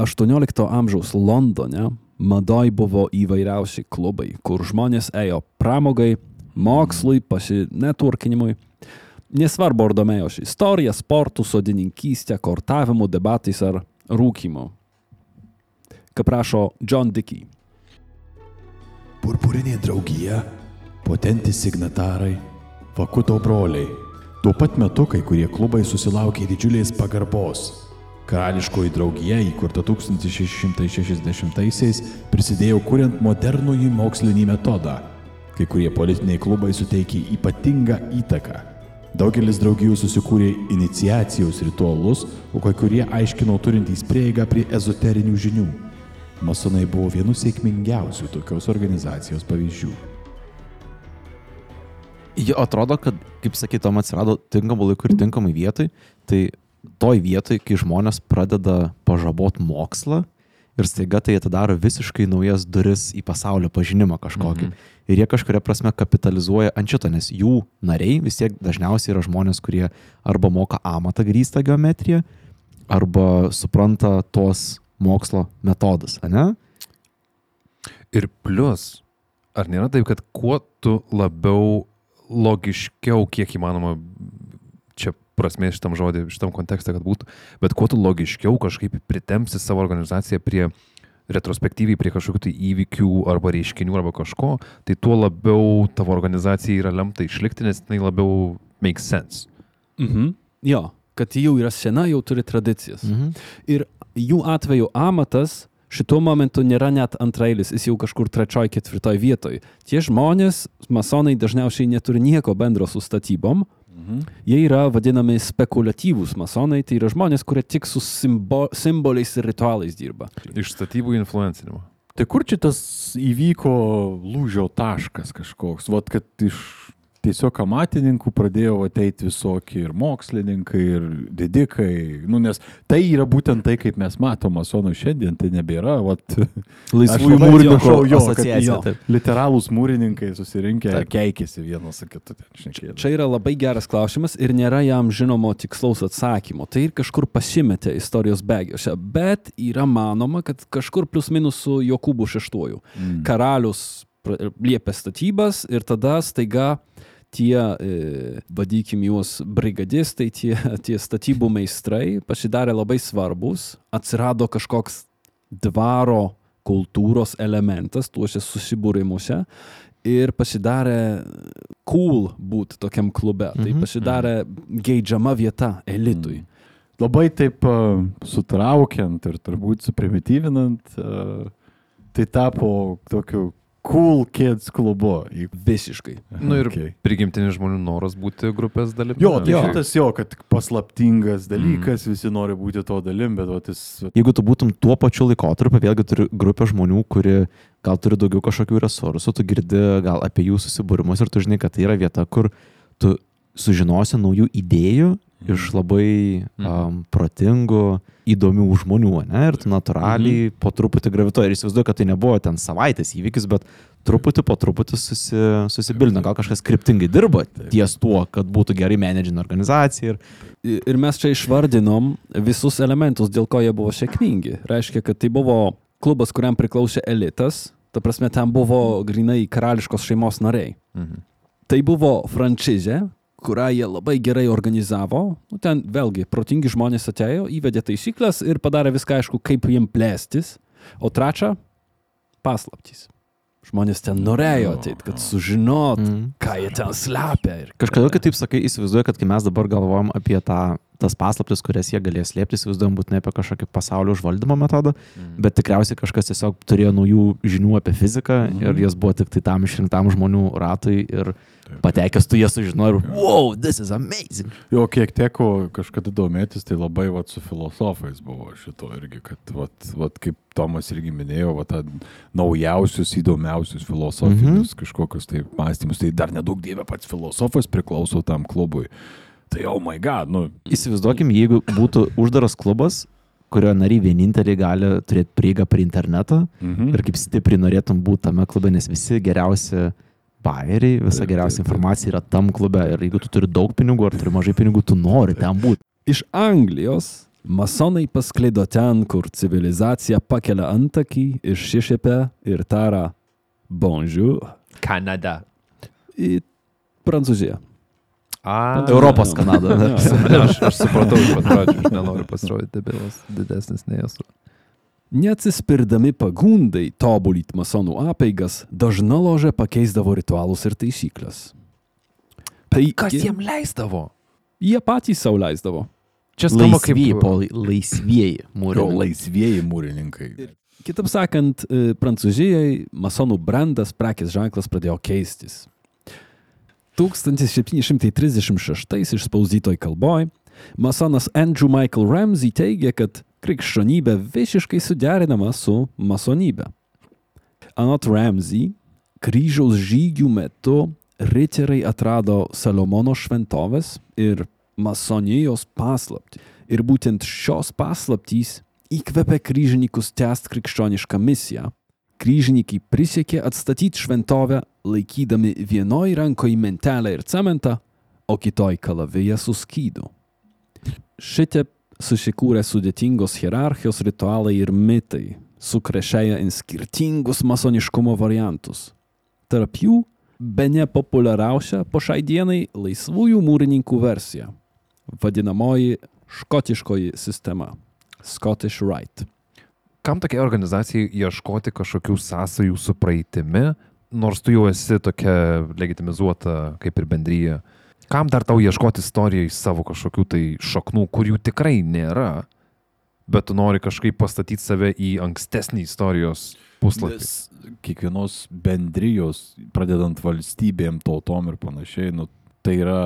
18 amžiaus Londone madoj buvo įvairiausi klubai, kur žmonės ėjo pramogai, mokslui, pasinetworkinimui. Nesvarbu, ar domėjosi istorija, sportų, sodininkystė, kortavimu, debatais ar rūkimu. Kaip rašo John Dickey. Purpurinė draugija, potenti signatarai, fakuto broliai. Tuo pat metu kai kurie klubai susilaukė didžiulės pagarbos. Karališkoji draugija, įkurta 1660-aisiais, prisidėjo kuriant modernųjį mokslinį metodą. Kai kurie politiniai klubai suteikė ypatingą įtaką. Daugelis draugijų susikūrė iniciacijos ritualus, o kai kurie aiškino turintys prieigą prie ezoterinių žinių. Masonai buvo vienu sėkmingiausių tokios organizacijos pavyzdžių. Jo, atrodo, kad, kaip sakytum, atsirado tinkamu laiku ir tinkamai vietoj, tai toj vietoj, kai žmonės pradeda pažabot mokslą ir staiga tai atidaro visiškai naujas duris į pasaulio pažinimą kažkokį. Mhm. Ir jie kažkuria prasme kapitalizuoja ant šito, nes jų nariai vis tiek dažniausiai yra žmonės, kurie arba moka amatą grįstą geometriją, arba supranta tos mokslo metodus, ne? Ir plus, ar nėra taip, kad kuo tu labiau logiškiau, kiek įmanoma, čia prasmė šitam žodį, šitam kontekste, kad būtų, bet kuo tu logiškiau kažkaip pritempsi savo organizaciją prie retrospektyviai prie kažkokių tai įvykių arba reiškinių arba kažko, tai tuo labiau tavo organizacija yra lemta išlikti, nes jinai labiau makes sense. Mhm. Jo, kad jau yra sena, jau turi tradicijas. Mhm. Ir jų atveju amatas šituo momentu nėra net antrailis, jis jau kažkur trečioj, ketvirtoj vietoj. Tie žmonės, masonai dažniausiai neturi nieko bendro su statybom. Mhm. Jie yra vadinami spekuliatyvūs masonai, tai yra žmonės, kurie tik su simbo, simboliais ir ritualais dirba. Iš statybų influencinimo. Tai kur čia tas įvyko lūžio taškas kažkoks? Vat, kad iš tiesiog amatininkų pradėjo ateiti visokie ir mokslininkai, ir didikai. Nu, nes tai yra būtent tai, kaip mes matome masonų šiandien, tai nebėra. Vat, [laughs] Laisvųjų mūrininkų jo, asociacija. jo. literalūs mūrininkai susirinkę, Taip. keikėsi vienas su kitu. šnekėdami. Čia yra labai geras klausimas ir nėra jam žinomo tikslaus atsakymo. Tai ir kažkur pasimetė istorijos bėgiuose, bet yra manoma, kad kažkur plus minus su Jokūbu VI. Mm. Karalius liepė statybas ir tada staiga tie, e, vadykim juos, brigadistai, tie, tie statybų meistrai pasidarė labai svarbus, atsirado kažkoks dvaro kultūros elementas tuose susibūrimuose ir pasidarė cool būti tokiam klube. Tai Mhm. pasidarė geidžiama vieta elitui. Labai taip a, sutraukiant ir turbūt suprimityvinant, a, tai tapo tokiu cool kids klubu. Visiškai. Nu ir Okay. prigimtinis žmonių noras būti grupės dalimi. Jo, tai Jo. šitas jo, kad paslaptingas dalykas, visi nori būti to dalim, bet vat jis... Jeigu tu būtum tuo pačiu laikotarpiu, vėlgi turi grupę žmonių, kuri gal turi daugiau kažkokių resursų, tu girdi gal apie jų susibūrimus ir tu žinai, kad tai yra vieta, kur tu sužinosi naujų idėjų iš labai um, protingų, įdomių žmonių, ne? Ir tu natūraliai po truputį gravituoji. Ir įsivaizduoju, kad tai nebuvo ten savaitės įvykis, bet truputį po truputį susi, susibilino. Gal kažkas kryptingai dirba ties tuo, kad būtų gerai menedžinė organizacija. Ir Ir mes čia išvardinom visus elementus, dėl ko jie buvo sėkmingi. Reiškia, kad tai buvo klubas, kuriam priklausė elitas, ta prasme, ten buvo grinai karališkos šeimos nariai. Mhm. Tai buvo franšizė, kurią jie labai gerai organizavo. Nu, ten vėlgi protingi žmonės atėjo, įvedė taisyklės ir padarė viską aišku, kaip jiem plėstis. O trečia - paslaptys. Žmonės ten norėjo ateiti, kad sužinot, Mm. ką jie ten slepia. Ir Kažkodėl, kad taip sakai, įsivaizduoju, kad kai mes dabar galvojam apie tą, tas paslaptis, kurias jie galės slėpti, įsivaizduojam būtinai apie kažkokį pasaulio užvaldymo metodą, Mhm. bet tikriausiai kažkas tiesiog turėjo naujų žinių apie fiziką Mhm. ir jas buvo tik tai tam išrinktam žmonių ratui ir patekęs tu jas sužinojai ir wow, this is amazing. Jo, kiek teko kažkada domėtis, tai labai vat, su filosofais buvo šito irgi, kad vat, vat, kaip Tomas irgi minėjo, vat, tą naujausius, įdomiausius filosofinius mhm. kažkokius tai mąstymus, tai dar nedaug dievė pats filosofas priklauso tam klubui. Tai oh my god, nu, Įsivaizduokim, jeigu būtų uždaras klubas, kurio nariai vieninteliai gali turėti prieigą prie interneto mhm. ir kaip stipriai norėtum būti tame klube, nes visi geriausi bairiai, visa geriausia informacija yra tam klube ir jeigu tu turi daug pinigų ar turi mažai pinigų, tu nori ten būti. Iš Anglijos masonai pasklido ten, kur civilizacija pakelia antakį, išsišiepia ir tara bonjour Kanada. į Prancūziją. A, Europos Kanada. Jo. Ne, aš, aš supratau pat pradžių, aš nenoriu pasirodyti debilas, didesnis nei esu. Neatsispirdami pagundai tobulyti masonų apeigas, dažna ložė pakeisdavo ritualus ir taisyklės. Tai Kas jiem leisdavo? Jie patys savo leisdavo. Čia skamba kaip... Laisvieji, mūrai. laisvieji mūrininkai. Kitaip sakant, e, Prancūzijai masonų brandas, prekės ženklas pradėjo keistis. 1736 išspausdytoj kalboj masonas Andrew Michael Ramsey teigia, kad krikščionybė visiškai suderinama su masonybė. Anot Ramsey, kryžiaus žygių metu riteriai atrado Salomono šventovės ir masonijos paslaptį. Ir būtent šios paslaptys įkvepia kryžininkus tęsti krikščionišką misiją. Kryžininkai prisiekė atstatyti šventovę, laikydami vienoj rankoje mentelę ir cementą, o kitoj kalaviją su skydu. Šitie susikūrė sudėtingos hierarchijos ritualai ir mitai, sukrešėję į skirtingus masoniškumo variantus. Tarp jų be nepopuliariausia po šiai dienai laisvųjų mūrininkų versija - vadinamoji škotiškoji sistema - Scottish Rite. Kam tokiai organizacijai ieškoti kažkokių sąsajų su praeitimi, nors tu jau esi tokia legitimizuota kaip ir bendryje? Kam dar tau ieškoti istorijai savo kažkokių tai šaknų, kurių tikrai nėra, bet tu nori kažkaip pastatyti save į ankstesnį istorijos puslapį? Nes kiekvienos bendrijos, pradedant valstybėm, tautom ir panašiai, nu, tai yra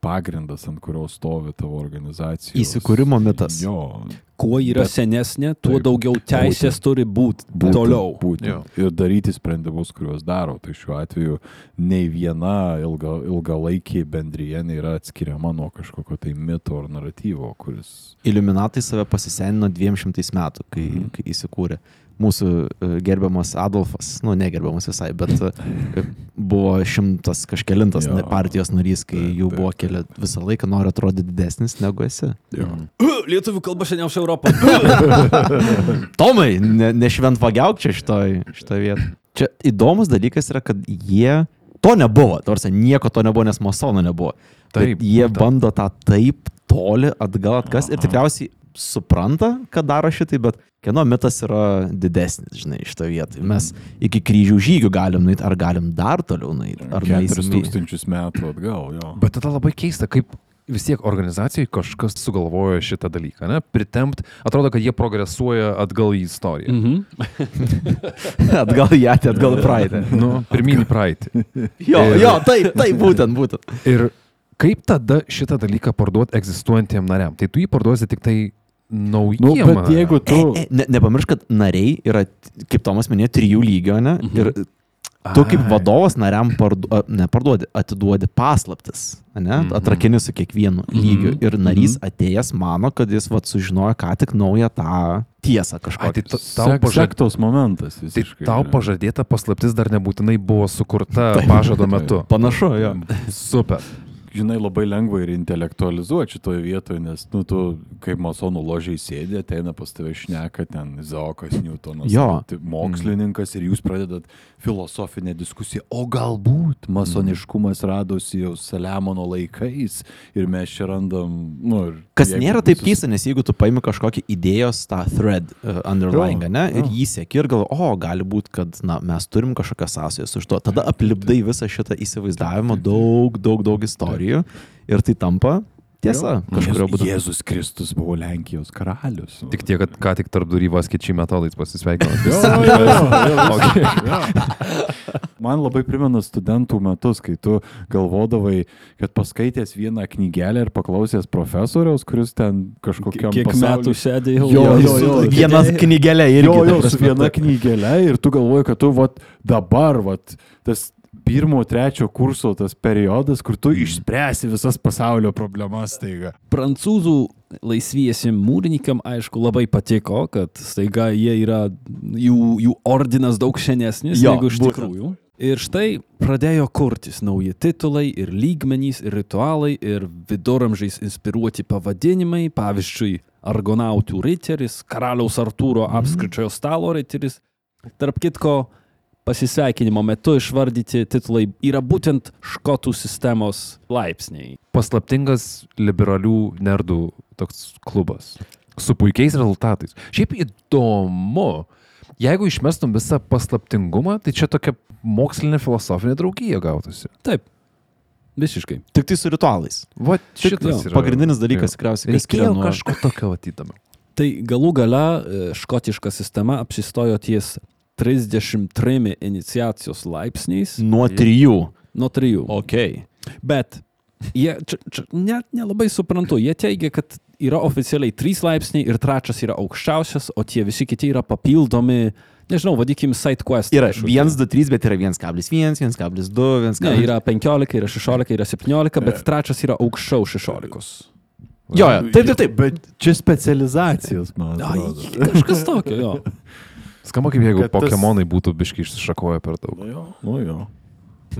pagrindas, ant kurio stovi tavo organizacija. Įsikūrimo mitas. Jo, Kuo yra Bet- senesnė, tuo Taip, daugiau teisės turi būti būtent, toliau. Būtent. Ir daryti sprendimus, kuriuos daro. Tai šiuo atveju nei viena ilga, ilgalaikė bendryje nėra atskiriama nuo kažkokio tai mito ar naratyvo, kuris... Iliuminatai save pasisenino 200 metų, kai, Mhm. kai įsikūrė. Mūsų e, gerbiamas Adolfas, nu negerbiamas visai, bet e, buvo šimtas kažkelintas Jo. partijos narys, kai Taip, jų taip. buvo keli visą laiką nori atrodyti didesnis negu esi. Jo. Lietuvių kalba seniausia Europoje. [laughs] Tomai, ne, nešventvagiauk čia šitoj, šitoj vietoj. Čia įdomus dalykas yra, kad jie to nebuvo, tarsi nieko to nebuvo, nes masonų nebuvo. Taip, Bet jie būtent. bando tą taip toli atgal atkas ir tikriausiai supranta, kad daro šitai, bet kieno mitas yra didesnis, žinai, šitoje vietoje. Mes iki kryžių žygių galim nueiti, ar galim dar toliau nueiti, ar Keturis nueisim į- tūkstančius metų atgal, jo. Bet tada labai keista, kaip vis tiek organizacijai kažkas sugalvojo šitą dalyką, ne? Pritempt, atrodo, kad jie progresuoja atgal į istoriją. Mhm. [laughs] atgal į ateitį, atgal į praeitį. Nu, pirminį praeitį. [laughs] Jo, jo, taip, taip, būtent, būtent. Ir kaip tada šitą dalyką parduoti egzistuojantiem nariam? Tai tu jį parduosi tik tai naujiem. Nu, bet jeigu tu... E, ne, nepamiršk, kad nariai yra, kaip Tomas minėjo, trijų lygio, ne? Mhm. Ir tu kaip Ai. vadovas nariam pardu, a, neparduodi, atiduodi paslaptis, ne? Mhm. Atrakini su kiekvienu Mhm. lygiu. Ir narys atėjęs mano, kad jis vat, sužinojo ką tik naują tą tiesą tai kažkokią. ta- tau, Sek, pažad... momentas. tai visiškai, tau ne? pažadėta paslaptis dar nebūtinai buvo sukurta [laughs] pažado metu. Panašu, jo. Super. Žinai, labai lengva ir intelektualizuoti šitoje vietoje, nes, nu, tu kaip masonų ložiai sėdė, ateina pas tave šneka ten Zaokas Newtonas, Jo. tai mokslininkas ir jūs pradedat filosofinę diskusiją, o galbūt masoniškumas radosi jau Saliamono laikais ir mes čia randam, nu, ir Kas nėra taip visus- keista, nes jeigu tu paimi kažkokį idėjos tą thread uh, underlying, Jo, ne, ir jo. jį sėki ir galvo, o gali būti, kad na, mes turim kažkokią sąsąją su šituo, tada aplipdai visą šitą įsivaizdavimą, daug, daug, daug istorijų ir tai tampa tiesa kažkurio būdu. Jėzus Kristus buvo Lenkijos karalius. Tik tiek, kad ką tik tarp durybos kičiai metodais pasisveikino. Jo, jo, jo, jo, jo. [laughs] Man labai primena studentų metus, kai tu galvodavai, kad paskaitęs vieną knygelę ir paklausęs profesoriaus, kuris ten kažkokiam Kiek pasauly- metų sėdėjau? Jo, jo, su- jo. Viena knygelė irgi. Jo, jo, su viena knygelė ir tu galvoji, kad tu vat, dabar vat, tas pirmo, trečio kurso tas periodas, kur tu išspręsi visas pasaulio problemas taiga. Prancūzų laisviesiem mūrininkam, aišku, labai patiko, kad staiga jie yra, jų, jų ordinas daug senesnis Jo, negu iš būtent. tikrųjų. Ir štai pradėjo kurtis nauji titulai ir lygmenys, ir ritualai, ir viduramžiais inspiruoti pavadinimai, pavyzdžiui, Argonautų riteris, karaliaus Artūro apskričiojo stalo riteris. Tarp kitko, pasisveikinimo metu išvardyti titulai yra būtent škotų sistemos laipsniai. Paslaptingas liberalių nerdų toks klubas. Su puikiais rezultatais. Šiaip įdomu. Jeigu išmestum visą paslaptingumą, tai čia tokia mokslinė filosofinė draugija gautųsi. Taip, visiškai. Tik tai su ritualais. Va, Tik šitas jo, yra. Pagrindinis dalykas, tikriausiai, Reikėjo nuo... kažko tokio atydami. Tai galų gale e, škotiška sistema apsistojo ties 33 iniciacijos laipsniais Nuo trijų. nuo trijų. Ok. Bet jie, čia, čia net nelabai suprantu, jie teigia, kad yra oficialiai 3 laipsniai ir trečias yra aukščiausias, o tie visi kiti yra papildomi, nežinau, vadikim, side quest. Yra kažkokie. 1, 2, 3, bet yra 1,1, 1,2, 1,2. Ne, yra 15, yra 16, yra 17, bet trečias yra aukščiau 16. Jo, jo, taip, taip, taip. Bet čia specializacijos, man Ai, atrodo. kažkas tokio, jo. [laughs] Skamba kaip jeigu Kad tas- Pokemonai būtų biški išsišakoję per daug. Nu jo, nu jo.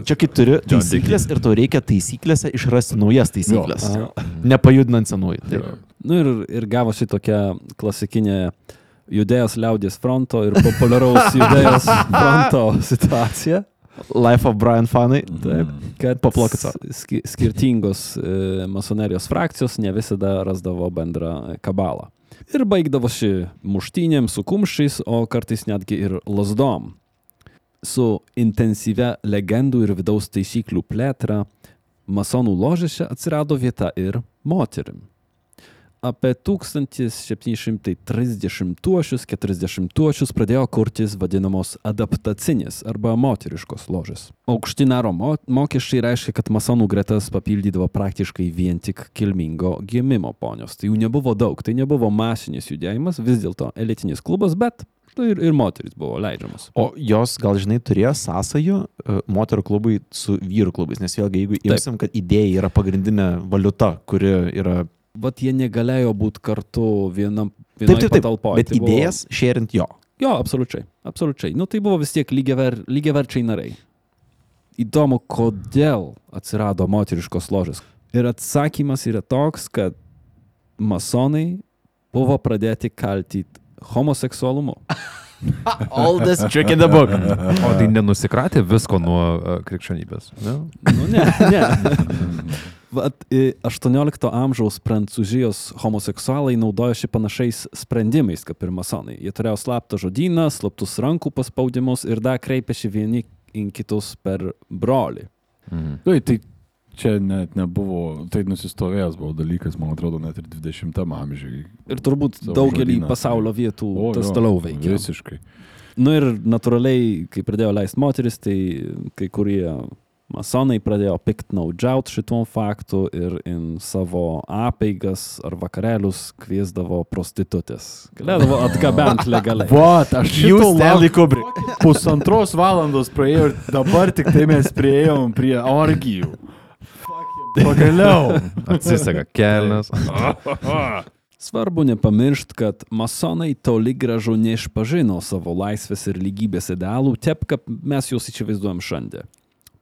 Čia kai turi taisyklės ir tau reikia taisyklėse išrasti naujas taisyklės. Aha. Nepajudinant senųjų. Taip. Nu ir, ir gavosi tokia klasikinė judėjos liaudės fronto ir populiaraus judėjos fronto situacija. Life of Brian fanai. Taip, kad Paplokit ski, skirtingos e, masonerijos frakcijos ne visada rasdavo bendrą kabalą. Ir baigdavosi muštynėm su kumščiais, o kartais netgi ir lasdom. Su intensyvia legendų ir vidaus taisyklių plėtra, masonų ložėse atsirado vieta ir moterim. Apie 1730-40-uosius pradėjo kurtis vadinamos adaptacinės arba moteriškos ložės. Aukštinaro mo mokesčiai reiškia, kad masonų gretas papildydavo praktiškai vien tik kilmingo gimimo ponios. Tai jų nebuvo daug, tai nebuvo masinis judėjimas, vis dėlto elitinis klubas, bet štai ir, ir moteris buvo leidžiamas. O jos, gal žinai, turėjo sąsajų e, moterų klubai su vyrų klubais, nes vėlgi, jeigu imsim, kad idėja yra pagrindinė valiuta, kuri yra... Vat jie negalėjo būti kartu vienam, Taip, taip, taip, patalpoj. bet Tai buvo- idėjas šėrint jo. Jo, absoliučiai. Absoliučiai. Nu, tai buvo vis tiek lygiaver, lygiaverčiai nariai. Įdomu, kodėl atsirado moteriškos ložės. Ir atsakymas yra toks, kad masonai buvo pradėti kaltyti homoseksualumu. [laughs] Oldest trick in the book. [laughs] O tai nenusikratė visko nuo uh, krikščionybės. Ne? Nu, ne, ne. [laughs] Vat, i, 18 amžiaus prancūzijos homoseksualai naudojosi panašiais sprendimais kaip ir masonai. Jie turėjo slaptą žodyną, slaptus rankų paspaudimus ir dar kreipėsi vieni į kitus per brolį. Mhm. Tai, tai čia net nebuvo, tai nusistovėjęs buvo dalykas, man atrodo, net ir 20 amžiui. Ir turbūt daugelį žodyną. pasaulio vietų O, tas jo, toliau veikia. Visiškai. Nu ir natūraliai, kai pradėjo leisti moteris, tai kai kurie masonai pradėjo piktnaudžiauti šituo faktu ir in savo apeigas ar vakarėlius kviesdavo prostitutės. Galėdavo [laughs] atgabenti legaliai. Vat, aš lauk- Kubrick. pusantros valandos praėjo ir dabar tik tai mes prieėjom prie orgijų. Pagaliau. Atsisega kelnes. [laughs] Svarbu nepamiršti, kad masonai toli gražu neišpažino savo laisvės ir lygybės idealų, taip kaip mes juos įsivaizduojam šiandien.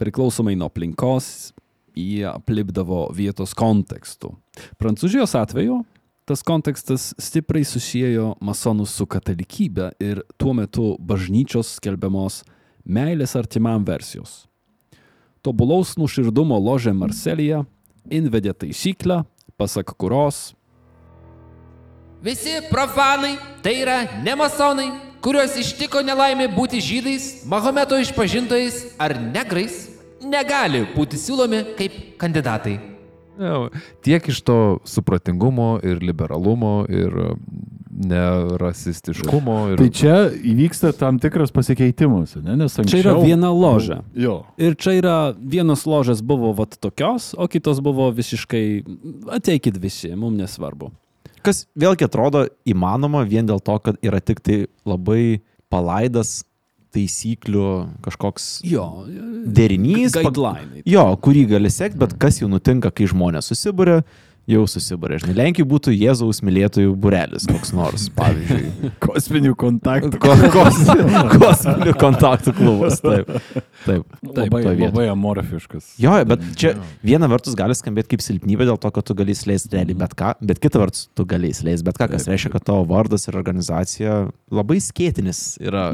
Priklausomai nuo aplinkos, jie aplipdavo vietos kontekstu. Prancūzijos atveju tas kontekstas stipriai susijęjo masonus su katalikybė ir tuo metu bažnyčios skelbiamos meilės artimam versijos. Tobulaus nuširdumo ložė Marselėje invedė taisyklę, pasak kurios Visi profanai, tai yra nemasonai, kuriuos ištiko nelaimė būti žydais, Mahometo išpažintojais ar negrais, negali būti siūlomi kaip kandidatai. Jo, tiek iš to supratingumo ir liberalumo ir um, nerasistiškumo. Ir... Tai čia įvyksta tam tikras pasikeitimas, ne? nes anksčiau... Čia yra viena ložė. Jo. Ir čia yra vienos ložės buvo vat tokios, o kitos buvo visiškai, ateikit visi, mums nesvarbu. Kas vėlgi atrodo įmanoma vien dėl to, kad yra tik tai labai palaidas taisyklių kažkoks Jo, derinys. guideline. Jo, kurį gali sekti, bet kas jau nutinka, kai žmonės susibūrė, jau susibūrė. Žinai, Lenkijai būtų Jėzaus mylėtojų burelis koks nors, [laughs] pavyzdžiui. Kosminių kontaktų. Ko, kos, kosminių kontaktų klubas. Taip, taip. Taip, Labai, labai amorfiškas. Jo, bet čia viena vertus gali skambėti kaip silpnybė dėl to, kad tu gali įsileisti realiai bet ką, bet kita vertus tu gali įsileisti bet ką, kas reiškia, kad tavo vardas ir organizacija labai skėtinis yra.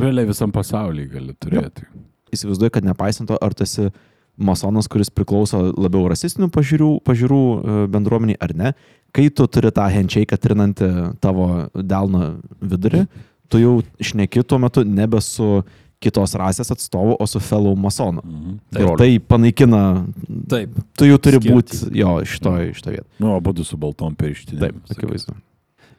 Vėliau visam pasaulyje gali turėti. Įsivaizduoju, kad nepaisant to, ar tu esi masonas, kuris priklauso labiau rasistinių pažiūrų, pažiūrų e, bendruomeniai ar ne, kai tu turi tą handshake trinantį tavo delną vidurį, tu jau šneki tuo metu nebe su kitos rasės atstovu, o su fellow masonu. Mhm. Ir tai panaikina, Taip. tu jau turi būti jo šitoje šito vietoje. Nu, abu su baltom pirštinėm. Taip, akivaizdu.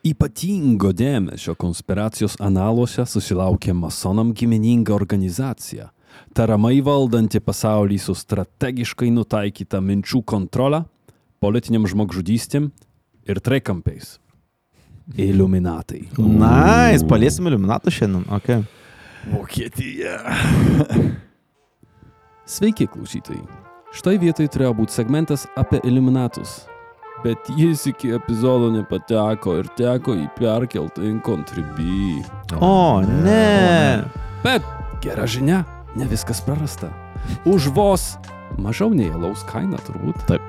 Ypatingo dėmesio konspiracijos analuose susilaukė masonam gimininga organizacija, tariamai valdanti pasaulį su strategiškai nutaikyta minčių kontrolę, politiniam žmogžudystėm ir trekampiais. Iluminatai. Na, nice, paliesim iliuminatų šiandien. Okay. Vokietija. [laughs] Sveiki, klausytojai. Štai vietoj turėjo būti segmentas apie iluminatus. Bet jis iki epizodo nepateko ir teko jį perkelti in contribui. O, ne. Bet gera žinia, ne viskas prarasta. Už vos mažiau nei alaus kaina turbūt. Taip.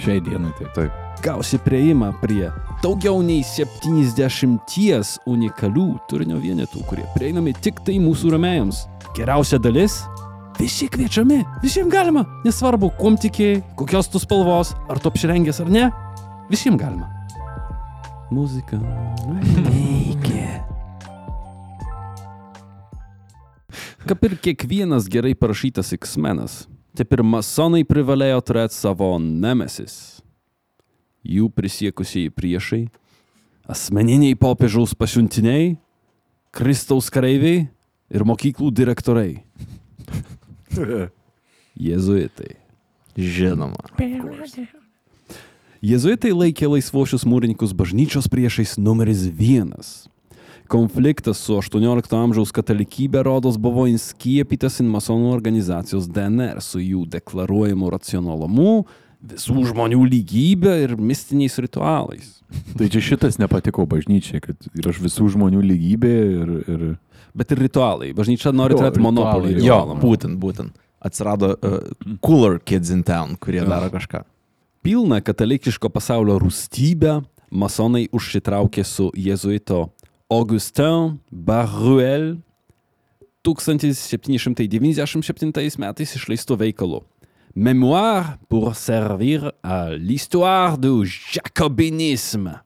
Šiai dienai taip. Taip. Gausi prieimą prie daugiau nei 70 unikalių turinio vienetų, kurie prieinami tik tai mūsų ramėjams. Geriausia dalis - visi kviečiami, visiems galima, nesvarbu, kuom tikėjai, kokios tu spalvos, ar tu apsirengęs ar ne, visiems galima. Muzika [laughs] Kaip ir kiekvienas gerai parašytas X-menas, taip ir masonai privalėjo turėti savo nemesis. Jų prisiekusieji priešai, asmeniniai popiežiaus pasiuntiniai, Kristaus kareiviai ir mokyklų direktoriai. [laughs] Jėzuitai. Žinoma. Jėzuitai laikė laisvošius mūrininkus bažnyčios priešais numeris vienas. Konfliktas su 18 amžiaus katalikybė rodos buvo įskiepytas į masonų organizacijos DNR su jų deklaruojamu racionalumu, visų žmonių lygybė ir mistiniais ritualais. [laughs] Tai čia šitas nepatiko bažnyčiai, kad yra visų žmonių lygybė ir... ir... Bet ir ritualai. Bažnyčia nori Jo, turėti monopolį. Jo, ritualam. būtent, būtent. Atsirado uh, cooler kids in town, kurie daro kažką. Pilną katalikiško pasaulio rūstybę masonai užsitraukė su jėzuito Augustin Baruel 1797 metais išleistu veikalu. Mémoire pour servir à l'histoire du jacobinisme.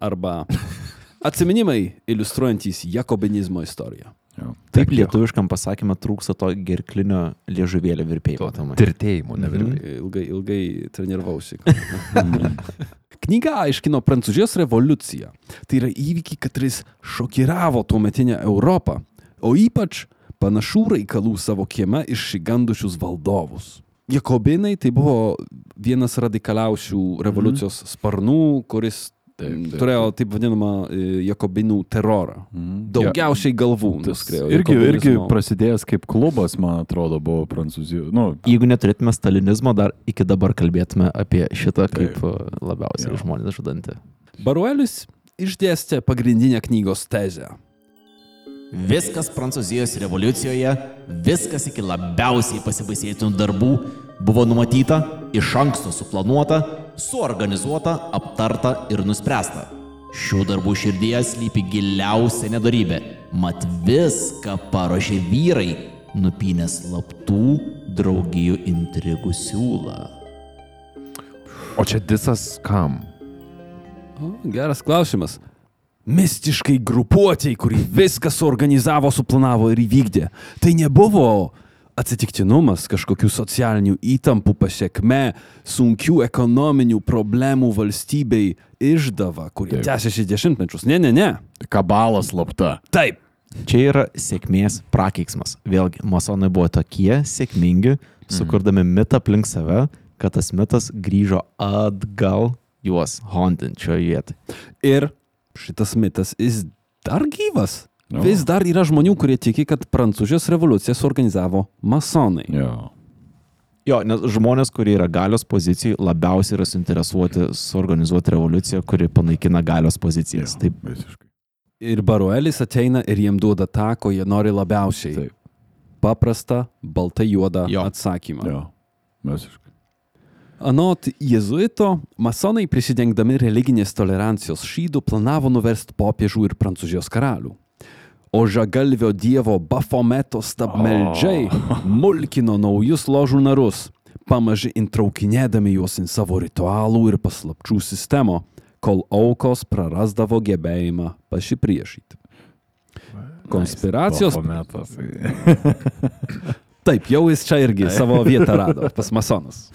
Arba [laughs] atsiminimai iliustruojantys jakobinizmo istoriją. Jo. Taip lietuviškam pasakymą trūksta to gerklinio liežuvėlio virpėjimo. Tomai. Tirtėjimo, ne vėliau. Ilgai, ilgai treniravausi. [laughs] Knyga aiškino Prancūzijos revoliuciją. Tai yra įvykiai, kuris šokiravo tuometinę Europą, o ypač panašių reikalų savo kieme išsigandušius valdovus. Jakobinai tai buvo vienas radikaliausių revoliucijos sparnų, kuris Taip, taip, turėjo taip vadinamą e, jakobinų terorą. Daugiausiai galvų nuskrėjo. irgi, irgi prasidėjęs kaip klubas, man atrodo, buvo Prancūzijoje. Nu, Jeigu neturėtume stalinizmo, dar iki dabar kalbėtume apie šitą kaip Taip. uh, labiausiai Jo. žmonės žudantį. Baruelis išdėstė pagrindinę knygos tezę. Viskas Prancūzijos revoliucijoje, viskas iki labiausiai pasibaisėtinų darbų buvo numatyta, iš anksto suplanuota, suorganizuota, aptarta ir nuspręsta. Šių darbų širdyje slypi giliausia nedarybė, mat viską paruošė vyrai, nupynę slaptų draugijų intrigų siūlą. O čia disas kam? O, geras klausimas. Mistiškai grupuotėjai, kuri viską suorganizavo, suplanavo ir įvykdė. Tai nebuvo atsitiktinumas kažkokių socialinių įtampų pasiekme, sunkių ekonominių problemų valstybei išdava, kurie tęsiasi dešimtmečius. Ne, ne, ne. kabalas slapta. Taip. Čia yra sėkmės prakeiksmas. Vėlgi, masonai buvo tokie sėkmingi, sukurdami mitą aplink save, kad tas mitas grįžo atgal juos hontinčioje vietoje. Ir šitas mitas jis dar gyvas. O. Vis dar yra žmonių, kurie tiki, kad Prancūzijos revoliuciją suorganizavo masonai. Jo. Jo, nes žmonės, kurie yra galios pozicijai, labiausiai yra suinteresuoti suorganizuoti revoliuciją, kuri panaikina galios pozicijas. Taip, Visiškai. Ir Baruelis ateina ir jiem duoda tą, ko jie nori labiausiai. Taip. Paprastą, baltai juodą Jo. atsakymą. Jo. Visiškai. Anot jezuito, masonai prisidengdami religinės tolerancijos šydų planavo nuversti popiežių ir prancūzijos karalių. O žagalvio dievo Bafometo stabmeldžiai [laughs] mulkino naujus ložų narus, pamaži intraukinėdami juos į savo ritualų ir paslapčių sistemą, kol aukos prarasdavo gebėjimą pasipriešyti. Konspiracijos. [laughs] Taip, jau jis čia irgi savo vietą rado pas masonus.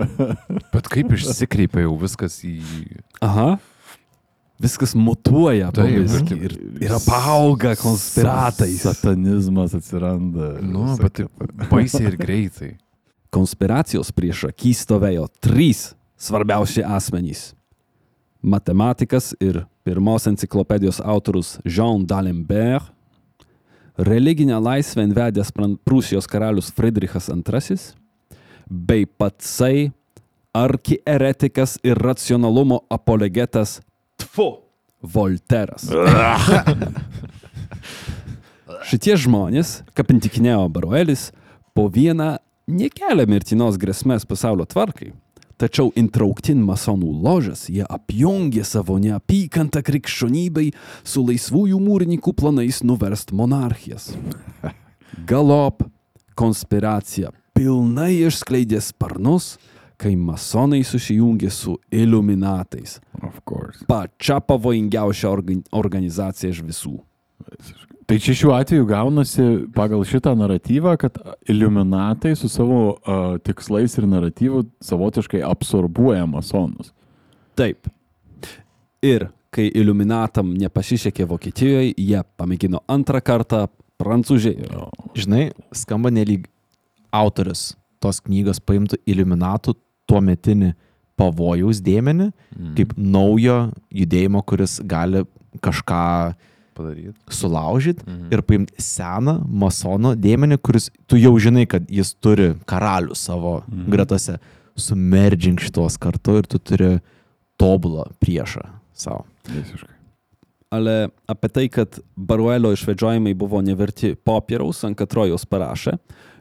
[laughs] Bet kaip išsikreipia jau viskas į... Aha. Viskas mutuoja biskį ir- ir, apauga konspiratais. Satanizmas atsiranda. Nu, Visa bet taip baisiai ir greitai. [laughs] Konspiracijos prieš akį stovėjo trys svarbiausi asmenys. Matematikas ir pirmos enciklopedijos autorius Jean d'Alembert, religinę laisvę vedęs Prūsijos karalius Friedrichas II, bei patsai arkieretikas ir racionalumo apologetas Tfu Volteras. [laughs] Šitie žmonės, kaip intikinėjo Baruelis, po vieną nekelia mirtinos grėsmės pasaulio tvarkai. Tačiau intrauktin masonų ložas jie apjungė savo neapykantą krikščionybei su laisvųjų mūrininkų planais nuverst monarchijas. [laughs] Galop konspiracija pilnai išskleidė sparnus, kai masonai susijungė su iluminatais. Of course. Pačia pavojingiausia organ organizacija iš visų. Tai čia šiuo atveju gaunasi pagal šitą naratyvą, kad iliuminatai su savo uh, tikslais ir naratyvu savotiškai absorbuoja masonus. Taip. Ir kai iluminatam nepasisekė Vokietijoje, jie pamėgino antrą kartą Prancūzijoje. Žinai, skamba nelyg autorius tos knygos paimtų iliuminatų tuo metinį pavojaus dėmenį, mm. kaip naujo judėjimo, kuris gali kažką Padaryti. sulaužyti mhm. ir paimti seną masono dėmenį, kuris tu jau žinai, kad jis turi karalių savo mhm. gretose, sumerdžink šitos kartu ir tu turi tobulą priešą savo. Visiškai. Ale apie tai, kad Baruelio išvedžiojimai buvo neverti popieriaus, ant katro jos parašė,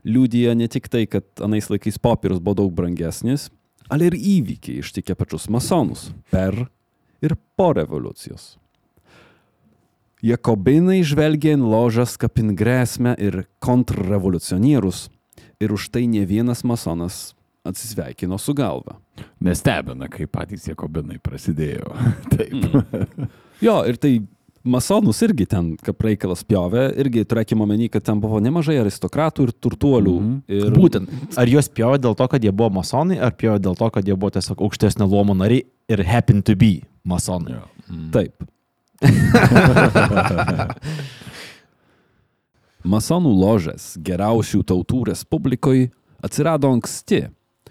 liūdija ne tik tai, kad anais laikais popierius buvo daug brangesnis, ale ir įvykiai ištikė pačius masonus per ir po revoliucijos. Jakobinai žvelgė į ložas į grėsmę ir kontrrevoliucionierius ir už tai ne vienas masonas atsisveikino su galva. Nestebina, kai patys Jakobinai prasidėjo. [laughs] Taip. Jo, ir tai masonus irgi ten, kaip reikalas pjovė, irgi turėkime omeny, kad ten buvo nemažai aristokratų ir turtuolių. Mhm. Ir Būtent, ar juos pjovė dėl to, kad jie buvo masonai, ar pjovė dėl to, kad jie buvo tiesiog aukštesnio luomo nariai ir happen to be masonai. Jo. Taip. [laughs] Masonų ložės geriausių tautų respublikoje atsirado anksti,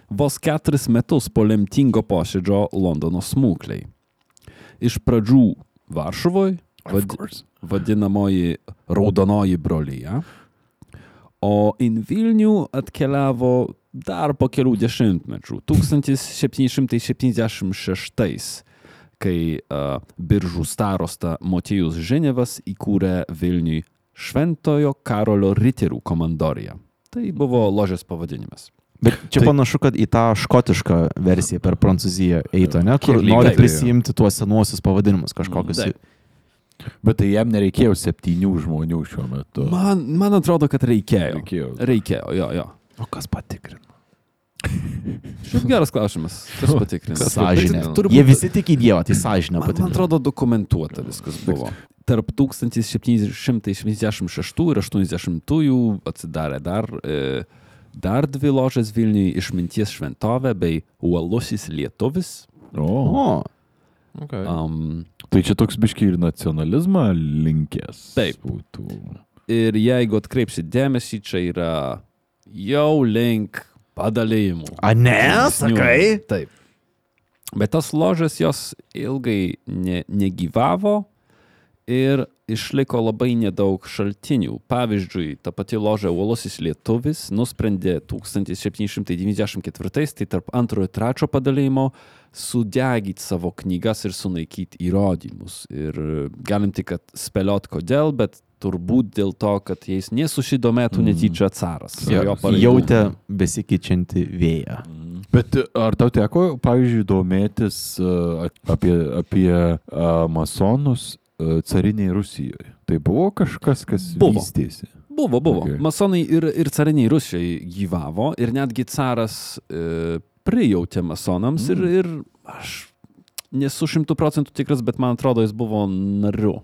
vos keturis metus po lemtingo posėdžio Londono smūkliai. Iš pradžių Varšuvoje, vad, vadinamoji Raudonoji brolyje, o į Vilnių atkeliavo dar po kelių dešimtmečių, 1776, kai uh, biržų starosta Motijus Ženevas įkūrė Vilniui Šventojo Karolio riterių komandoriją. Tai buvo ložės pavadinimas. Bet čia tai... panašu, kad į tą škotišką versiją per Prancūziją eitų, ne? Kur nori tai, prisijimti tuos senuosius pavadinimus kažkokius. Taip. Bet tai jam nereikėjo septynių žmonių šiuo metu. Man, man atrodo, kad reikėjo. Reikėjo. Reikėjo, jo, jo. O kas patikrino? Šiaip geras klausimas. Kas patikrins? Sąžinė. Turbūt- Jie visi tik į Dievą, tai sąžinė Man, man patikrino. atrodo, dokumentuota viskas buvo. Tarp 1776 ir 80 atsidarė dar, e, dar dvi ložės Vilniui išminties šventovė bei uolusis lietuvis. O, O, Okay. Um, tai čia toks biški ir nacionalizmą linkęs. Taip. Būtų. ir jeigu atkreipsit dėmesį, čia yra jau link padalijimų. a ne, sakai? Taip. Bet tas ložas jos ilgai ne, negyvavo ir išliko labai nedaug šaltinių. Pavyzdžiui, ta pati ložė Uolusis Lietuvis nusprendė 1794, tai tarp antrojo ir trečio padalymo, sudegyti savo knygas ir sunaikyti įrodymus. Ir galim tik kad spėliot kodėl, bet turbūt dėl to, kad jais nesusidomėtų netyčia caras. Pareigūnai. jautė besikeičiantį vėją. Bet e, ar tau teko, pavyzdžiui, domėtis uh, apie, apie masonus cariniai Rusijoje? Tai buvo kažkas, kas Buvo. vystėsi? Buvo, buvo. Okay. Okay. Masonai ir, ir cariniai Rusijai gyvavo ir netgi caras e, prijautė masonams mm. ir, ir aš nesu šimtų procentų tikras, bet man atrodo, jis buvo nariu.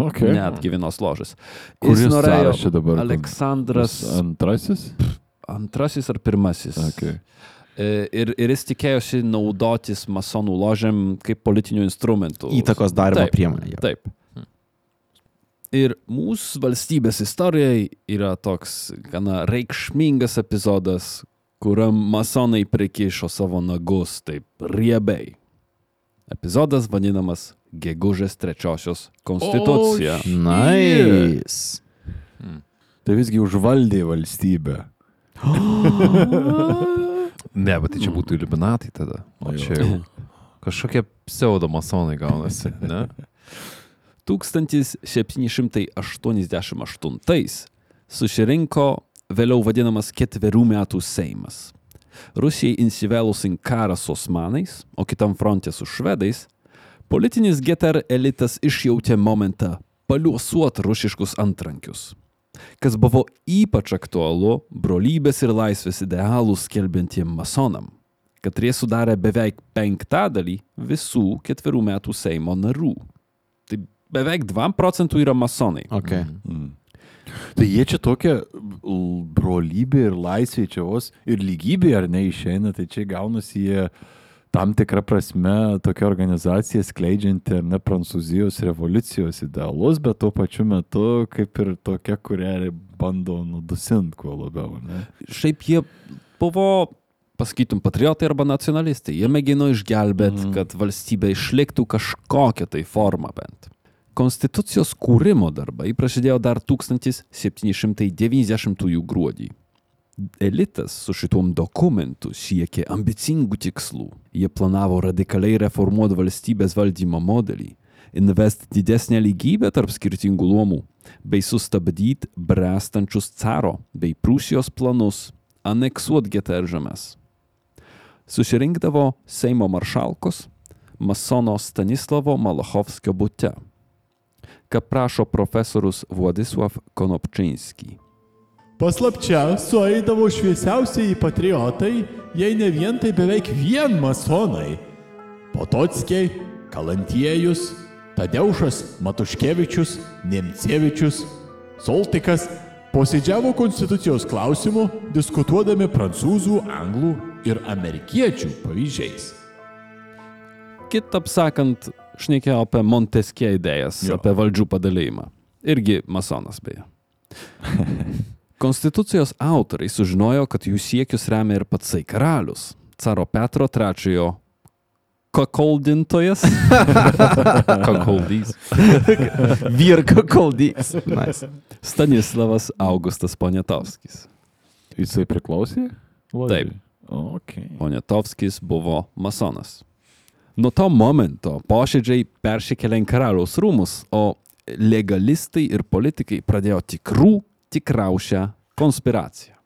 Okay. Netgi vienos ložės. Kuris Jis norėjo čia dabar? Aleksandras Antrasis? antrasis ar pirmasis. Okay. E, Ir, ir jis tikėjosi naudotis masonų ložėm kaip politinių instrumentų. Įtakos Taip, priemonė. jo. Taip. Ir mūsų valstybės istorijai yra toks gana reikšmingas epizodas, kuriam masonai prikišo savo nagus taip riebiai. Epizodas vadinamas Gegužės trečiosios konstitucija. Nice. Tai visgi užvaldė valstybę. [gasps] Ne, bet tai čia būtų iliuminatai tada. O čia jau kažkokie pseudomasonai gaunasi, ne? 1788 susirinko vėliau vadinamas ketverių metų Seimas. Rusijai įsivėlus į karą su osmanais, o kitam fronte su švedais, politinis geter elitas išjautė momentą paliuosuot rusiškus antrankius, kas buvo ypač aktualu brolybės ir laisvės idealų skelbiantiem masonam, katrie sudarė beveik penktadalį visų ketverių metų Seimo narų. Tai beveik 2 procentų yra masonai. Okay. Tai jie čia tokia brolybė ir laisvė čia vos ir lygybė ar ne išeina, tai čia gaunasi jie tam tikrą prasme tokia organizacija skleidžianti ne Prancūzijos revoliucijos idealus, bet tuo pačiu metu kaip ir tokia, kurią bando nudusinti kuo labiau, ne? Šiaip jie buvo, pasakytum, patriotai arba nacionalistai. Jie mėgino išgelbėti, mm. kad valstybė išliktų kažkokią tai formą bent. Konstitucijos kūrimo darbai prasidėjo dar 1790 gruodį. Elitas su šitom dokumentu siekė ambicingų tikslų. Jie planavo radikaliai reformuoti valstybės valdymo modelį, invest didesnę lygybę tarp skirtingų luomų, bei sustabdyti brestančius caro bei Prūsijos planus aneksuoti GTR žemės. Susirinkdavo Seimo maršalkos masono Stanislavo Malachovskio bute, ką prašo profesorius Władysław Konopčynski. Paslapčia sueidavo šviesiausiai patriotai, jei ne vien tai beveik vien masonai. Potockiai, Kalantiejus, Tadeušas Matuškevičius, Nemcevičius, Soltikas posėdžiavo konstitucijos klausimų, diskutuodami prancūzų, anglų ir amerikiečių pavyzdžiais. Kitaip sakant, šnekėjo apie Montesquieu idėjas, jo. Apie valdžių padalymą. Irgi masonas beje. [laughs] Konstitucijos autoriai sužinojo, kad jų siekius remia ir patsai karalius, caro Petro III kakoldintojas. [laughs] Kakoldys. [laughs] Virka koldys. Nice. Stanislavas Augustas Poniatovskis. Jisai priklausė? Taip. Okay. Poniatovskis buvo masonas. Nuo to momento posėdžiai persikėlė į karaliaus rūmus, o legalistai ir politikai pradėjo tikrų, tikrausią konspiraciją.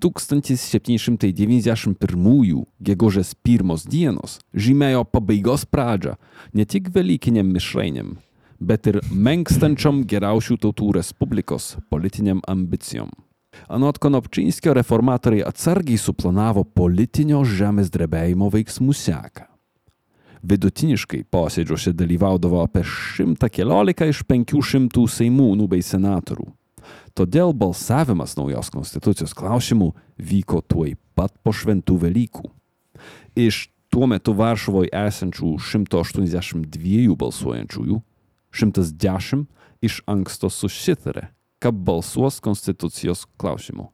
1791 gegužės pirmos dienos žymėjo pabaigos pradžią ne tik Velykiniam mišrainėm, bet ir menkstančiam geriausių tautų Respublikos politiniam ambicijom. Anot Konopčinskio reformatoriai atsargiai suplanavo politinio žemės drebėjimo veiksmų seką. Vidutiniškai posėdžiuose dalyvaudavo apie 114 iš 500 seimūnų bei senatorių. Todėl balsavimas naujos konstitucijos klausimų vyko tuoj pat po šventų Velykų. Iš tuo metu Varšuvoje esančių 182 balsuojančiųjų 110 iš anksto susitarė, kad balsuos konstitucijos klausimu.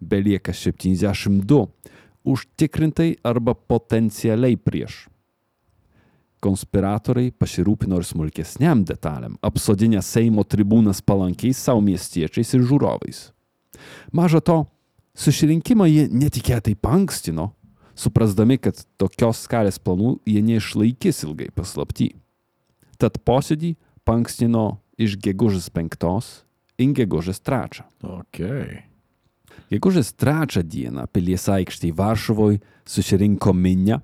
Belieka 72 užtikrintai arba potencialiai prieš. Konspiratoriai pasirūpino ir smulkesniam detalėm, apsodinę Seimo tribūnas palankiais savo miestiečiais ir žiūrovais. Maža to, susirinkimą jie netikėtai pankstino, suprasdami, kad tokios skalės planų jie neišlaikys ilgai paslapti. Tad posėdį pankstino iš gegužės 5 Inge Gorzės trečią. Okay. Gegužės trečią dieną pilies aikštėje Varšuvoje susirinko minia,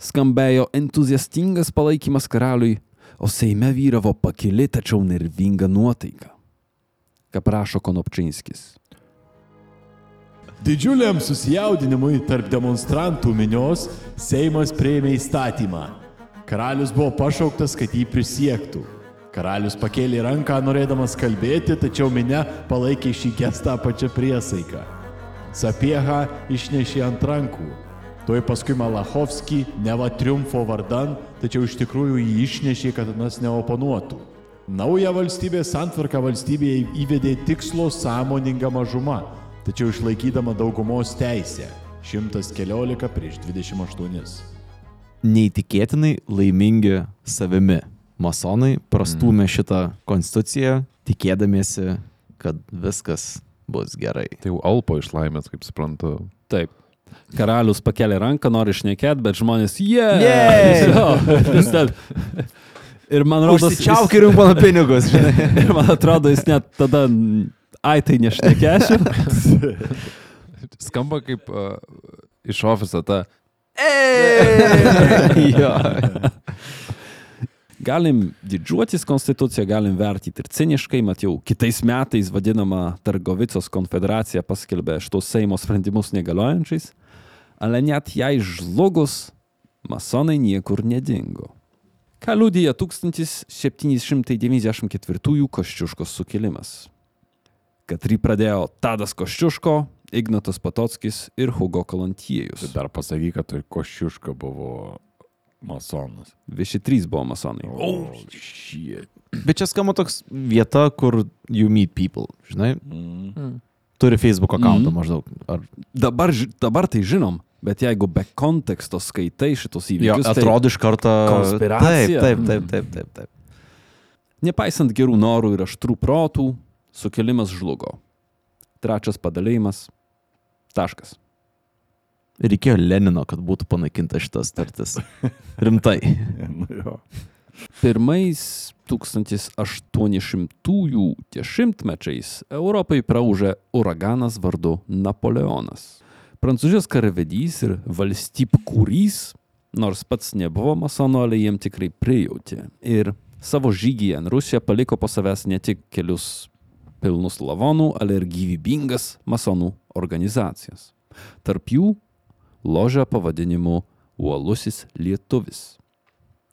skambėjo entuziastingas palaikymas karaliui, o Seime vyravo pakili tačiau nervinga nuotaika. Ką prašo Konopčinskis. Didžiuliam susijaudinimui tarp demonstrantų minios Seimas prieėmė įstatymą. Karalius buvo pašauktas, kad jį prisiektų. Karalius pakėlė ranką norėdamas kalbėti, tačiau minė palaikė šį gestą pačią priesaiką. Sapieha išnešė ant rankų. Tuoj paskui Malachovskį neva triumfo vardan, tačiau iš tikrųjų jį išnešė, kad nas neoponuotų. Naują valstybės santvarką valstybėje įvedė tikslo sąmoninga mažuma, tačiau išlaikydama daugumos teisę - 114 prieš 28. Neįtikėtinai laimingi savimi. Masonai prastūmė šitą konstituciją, tikėdamiesi, kad viskas bus gerai. Tai jau Alpo iš laimės, kaip suprantu. Taip. Karalius pakelia ranką, nori išnekėti, bet žmonės, yeah! [laughs] Jo, vis ten. Ir man rodos, Užsičiauk ir mano pinigus, žinai. [laughs] ir man atrodo, jis net tada, ai tai nešnekėsiu. [laughs] Skamba kaip uh, iš ofiso ta. jo. Galim didžiuotis konstituciją, galim vertinti ir ciniškai, mat jau kitais metais vadinama Targovicos konfederacija paskelbė šitos Seimo sprendimus negaliojančiais, ale net jai žlugus, masonai niekur nedingo. Ką liudija 1794 Koščiuškos sukilimas. Katrį pradėjo Tadas Koščiuško, Ignatas Patockis ir Hugo Kalantiejus. Tai dar pasakyk, kad tai Košiuška buvo masonas. Visi trys buvo masonai. Oh, shit. Bet čia skamba toks vieta, kur you meet people, žinai. Mm. Turi Facebook akantą Mhm. maždaug. Ar Dabar, dabar tai žinom, bet jeigu be konteksto skaitai šitos jo, įvykius, tai atrodo iš karto. Konspiracija. Taip, taip, taip, taip, taip. taip. nepaisant gerų norų ir aštrų protų, sukilimas žlugo. Trečias padalėjimas. Taškas. Reikėjo Lenino, kad būtų panaikinta šitas startis. Rimtai. [laughs] Nu, jo. Pirmais 1800-ųjų dešimtmečiais Europai praužė uraganas vardu Napoleonas. Prancūzijos karvedys ir valstyb kūrys, nors pats nebuvo masono, ale jiem tikrai prijautė. Ir savo žygyje ant Rusiją paliko po savęs ne tik kelius pilnus lavonų, ale ir gyvybingas masonų organizacijas. Tarp jų ložia pavadinimu Uolusis Lietuvis,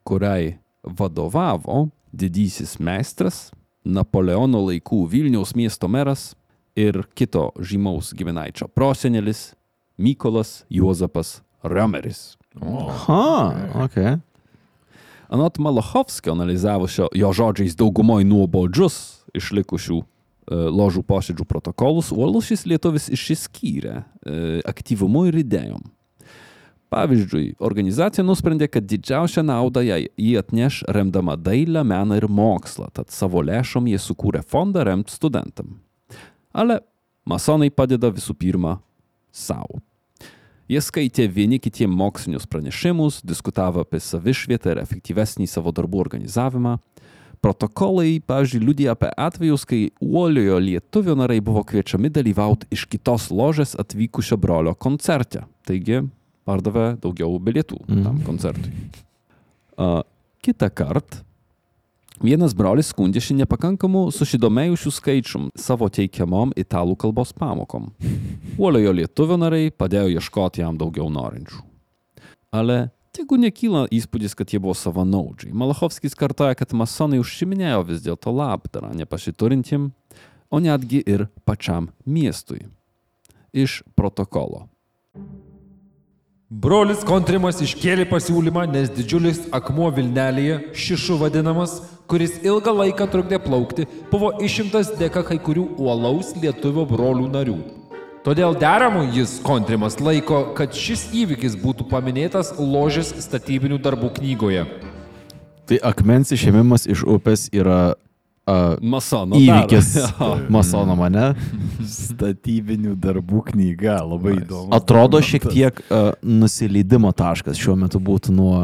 kuriai vadovavo didysis meistras, Napoleono laikų Vilniaus miesto meras ir kito žymaus giminaičio prosenelis Mykolas Juozapas Riomeris. Ha, ok. Anot Malachovskio analizavusio jo žodžiais daugumoj nuobodžius išlikusių e, ložų posėdžių protokolus, uolus šis lietuvis išsiskyrė e, aktyvumu ir idėjom. Pavyzdžiui, organizacija nusprendė, kad didžiausią naudą jai jį atneš remdama dailę, meną ir mokslą, tad savo lėšom jie sukūrė fondą remt studentam. Ale masonai padeda visų pirma savo. Jie skaitė vieni kitiem mokslinius pranešimus, diskutavo apie savišvietą ir efektyvesnį savo darbų organizavimą. Protokolai, pavyzdžiui, liudija apie atvejus, kai uoliojo lietuvio nariai buvo kviečiami dalyvauti iš kitos ložės atvykusio brolio koncerte. Taigi, pardavė daugiau bilietų Mhm. tam koncertui. Uh, Kita kart, vienas brolis skundėsi nepakankamu susidomėjusių skaičium savo teikiamom italų kalbos pamokom. Uoliojo lietuvio nariai padėjo ieškoti jam daugiau norinčių. Ale tegu nekyla įspūdis, kad jie buvo savanaudžiai. Malachovskis kartoja, kad masonai užsiminėjo vis dėlto labdarą nepasiturintiem, o netgi ir pačiam miestui. Iš protokolo. Brolis Kontrimas iškėlė pasiūlymą, nes didžiulis akmuo Vilnelėje, šišu vadinamas, kuris ilgą laiką trukdė plaukti, buvo išimtas dėka kai kurių uolaus lietuvio brolių narių. Todėl deramų jis Kontrimas laiko, kad šis įvykis būtų paminėtas ložės statybinių darbų knygoje. Tai akmens išėmimas iš upės yra uh, Masono įvykis [laughs] darbas. masono mane. Statybinių darbų knyga, labai įdomu. Atrodo šiek tiek uh, nusileidimo taškas šiuo metu būtų nuo...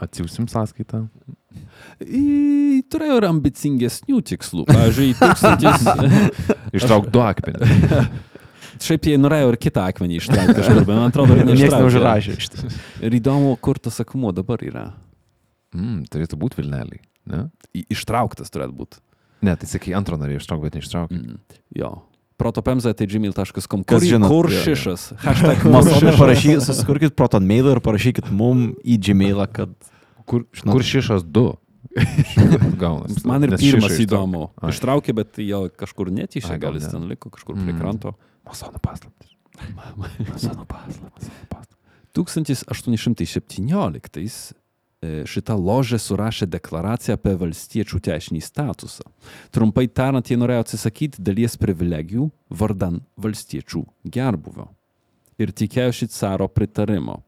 Atsiųsim sąskaitą. Į- Turėjo ir ambicingesnių tikslų. Pavyzdžiui, tūkstantis. [laughs] Ištrauk du akmenį. [laughs] Šiaip jie norėjo ir kitą akmenį ištraukti kažkur, bet man atrodo, kad Niekas neužrašė. Ir įdomu, kur tas akmuo dabar yra. Mm, turėtų būti Vilneliai. Ne? Ištrauktas turėtų būti. Ne, tai sakai, antrą norėjau ištraukti, bet neištraukti. Mm. Jo. Protopemza.gmail.com. Kur, žino, [laughs] kur šišas? Hashtag parašykit, susikurkit proton mailą ir parašykit mum į gmailą, kad... Kur, Žinau. kur šišas du? Gaunas. [laughs] Man ir pirmas įdomu. Ai. Ištraukė, bet jo kažkur netyčia, gal jis ne. ten liko kažkur prie Mm. kranto. Masonų paslaptis. [laughs] Masonų paslaptis. 1817 e, šita ložė surašė deklaraciją apie valstiečių teisinį statusą. Trumpai tariant, jie norėjo atsisakyti dalies privilegijų vardan valstiečių gerbuvio. Ir tikėjosi caro pritarimo.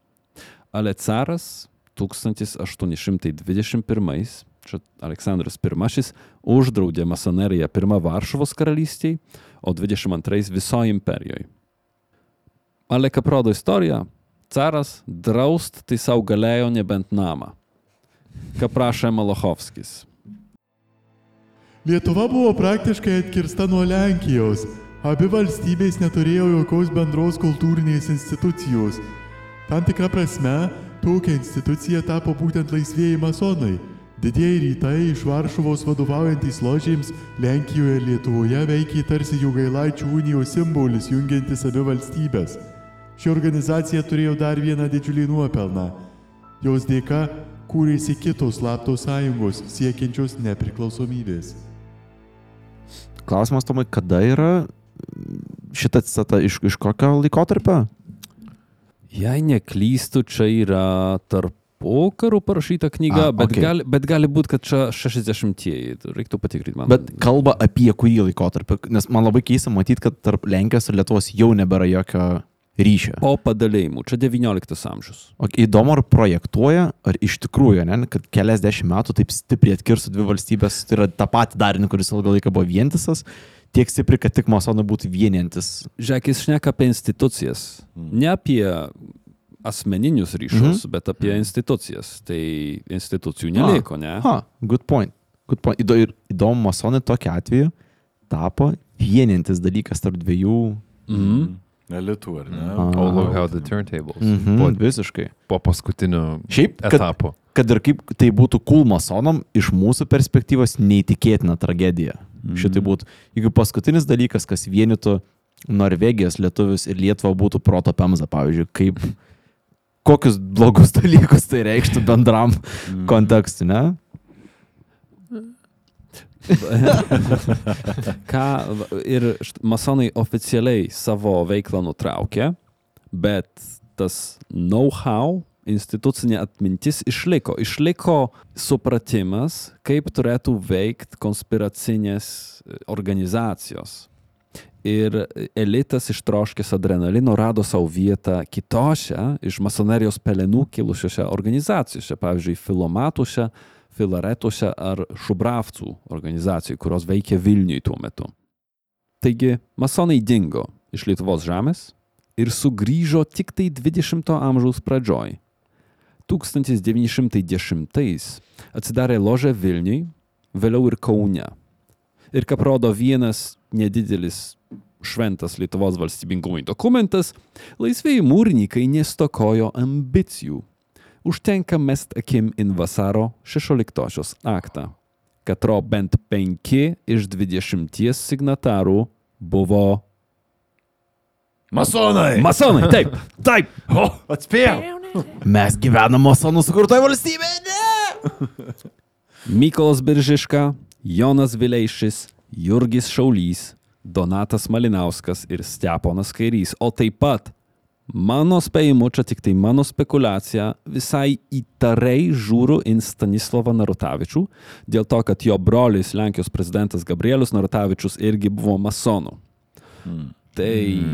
Ale caras 1821 čia Aleksandras I, uždraudė masoneriją pirmą Varšuvos karalystėje, o 22 visoje imperijoje. Ale kaip rodo istorija, caras draust tai savo galėjo nebent namą. Ką prašė Malochovskis. Lietuva buvo praktiškai atkirsta nuo Lenkijos. Abi valstybės neturėjo jokios bendros kultūrinės institucijos. Tam tikra prasme, tokia institucija tapo būtent laisvėjai masonai. Didieji rytai iš Varšuvos vadovaujantis ložėms Lenkijoje ir Lietuvoje veikė tarsi jų gailaičių unijos simbolis jungiantis abi valstybės. Ši organizacija turėjo dar vieną didžiulį nuopelną. Jos dėka kūrėsi kitos slaptos sąjungos siekiančios nepriklausomybės. Klausimas, Tomai, kada yra šita citata iš, iš kokio laikotarpio? Jei neklystu, čia yra tarp pokarių parašyta knyga, A, bet, okei. gali, bet gali būti, kad čia 60-ieji. Reiktų patikrinti man. Bet kalba apie kurį laikotarpį, nes man labai keista matyti, kad tarp Lenkijos ir Lietuvos jau nebėra jokio ryšio. po padalėjimų, čia 19 amžius. O įdomu, ar projektuoja, ar iš tikrųjų, ne, kad keliasdešimt metų taip stipriai atkirstų dvi valstybės, tai yra tą patį darinį, kuris ilgą laiką buvo vientisas, tiek stipriai, kad tik masonai būtų vienijantis. Žiūrėk, jis šneka apie institucijas. Ne apie asmeninius ryšius, mhm. bet apie institucijas. Tai institucijų neliko, ne? Ha, good point. Good point. Įdo, ir įdomu, masonai tokiu atveju tapo vienijantis dalykas tarp dviejų. Mhm. Elitų, ar ne? A. Oh, look how the turntables. Mhm, Po, visiškai. po paskutinio Šiaip, kad, etapo. kad ir kaip tai būtų cool masonam, iš mūsų perspektyvos neįtikėtina tragedija. Mm. Šitai būtų. Jeigu paskutinis dalykas, kas vienytų Norvegijos lietuvius ir Lietuvą būtų proto pemza, pavyzdžiui, kaip kokius blogus [laughs] dalykus tai reikštų bendram mm. kontekstui, ne? Ką ir masonai oficialiai savo veiklą nutraukė, bet tas know-how, institucinė atmintis išliko. Išliko supratimas, kaip turėtų veikti konspiracinės e, organizacijos. Ir elitas ištroškęs adrenalino rado savo vietą kitose iš masonerijos pelenų kilusiose organizacijose, pavyzdžiui, filomatuose, filaretuose ar šubravcų organizacijų, kurios veikė Vilniui tuo metu. Taigi, masonai dingo iš Lietuvos žemės ir sugrįžo tik tai 20-ojo amžiaus pradžioj. 1910 atsidarė ložė Vilniui, vėliau ir Kaune. Ir kaip rodo vienas nedidelis šventas Lietuvos valstybingumui dokumentas, laisvėjai mūrininkai nestokojo ambicijų. Užtenka mest akim in vasaro 16 aktą. Katro bent 5 iš 20 signatarų buvo Masonai! masonai. Taip, [laughs] taip. O, atspėjau. Mes gyvename masonų sukurtoje valstybėje, ne? Mykolas Biržiška, Jonas Vileišis, Jurgis Šaulys, Donatas Malinauskas ir Steponas Kairys, o taip pat mano spėjimu, čia tik tai mano spekulacija, visai įtariai žiūriu į Stanislavą Narutavičių, dėl to, kad jo brolis Lenkijos prezidentas Gabrielius Narutavičius irgi buvo masonų. Tai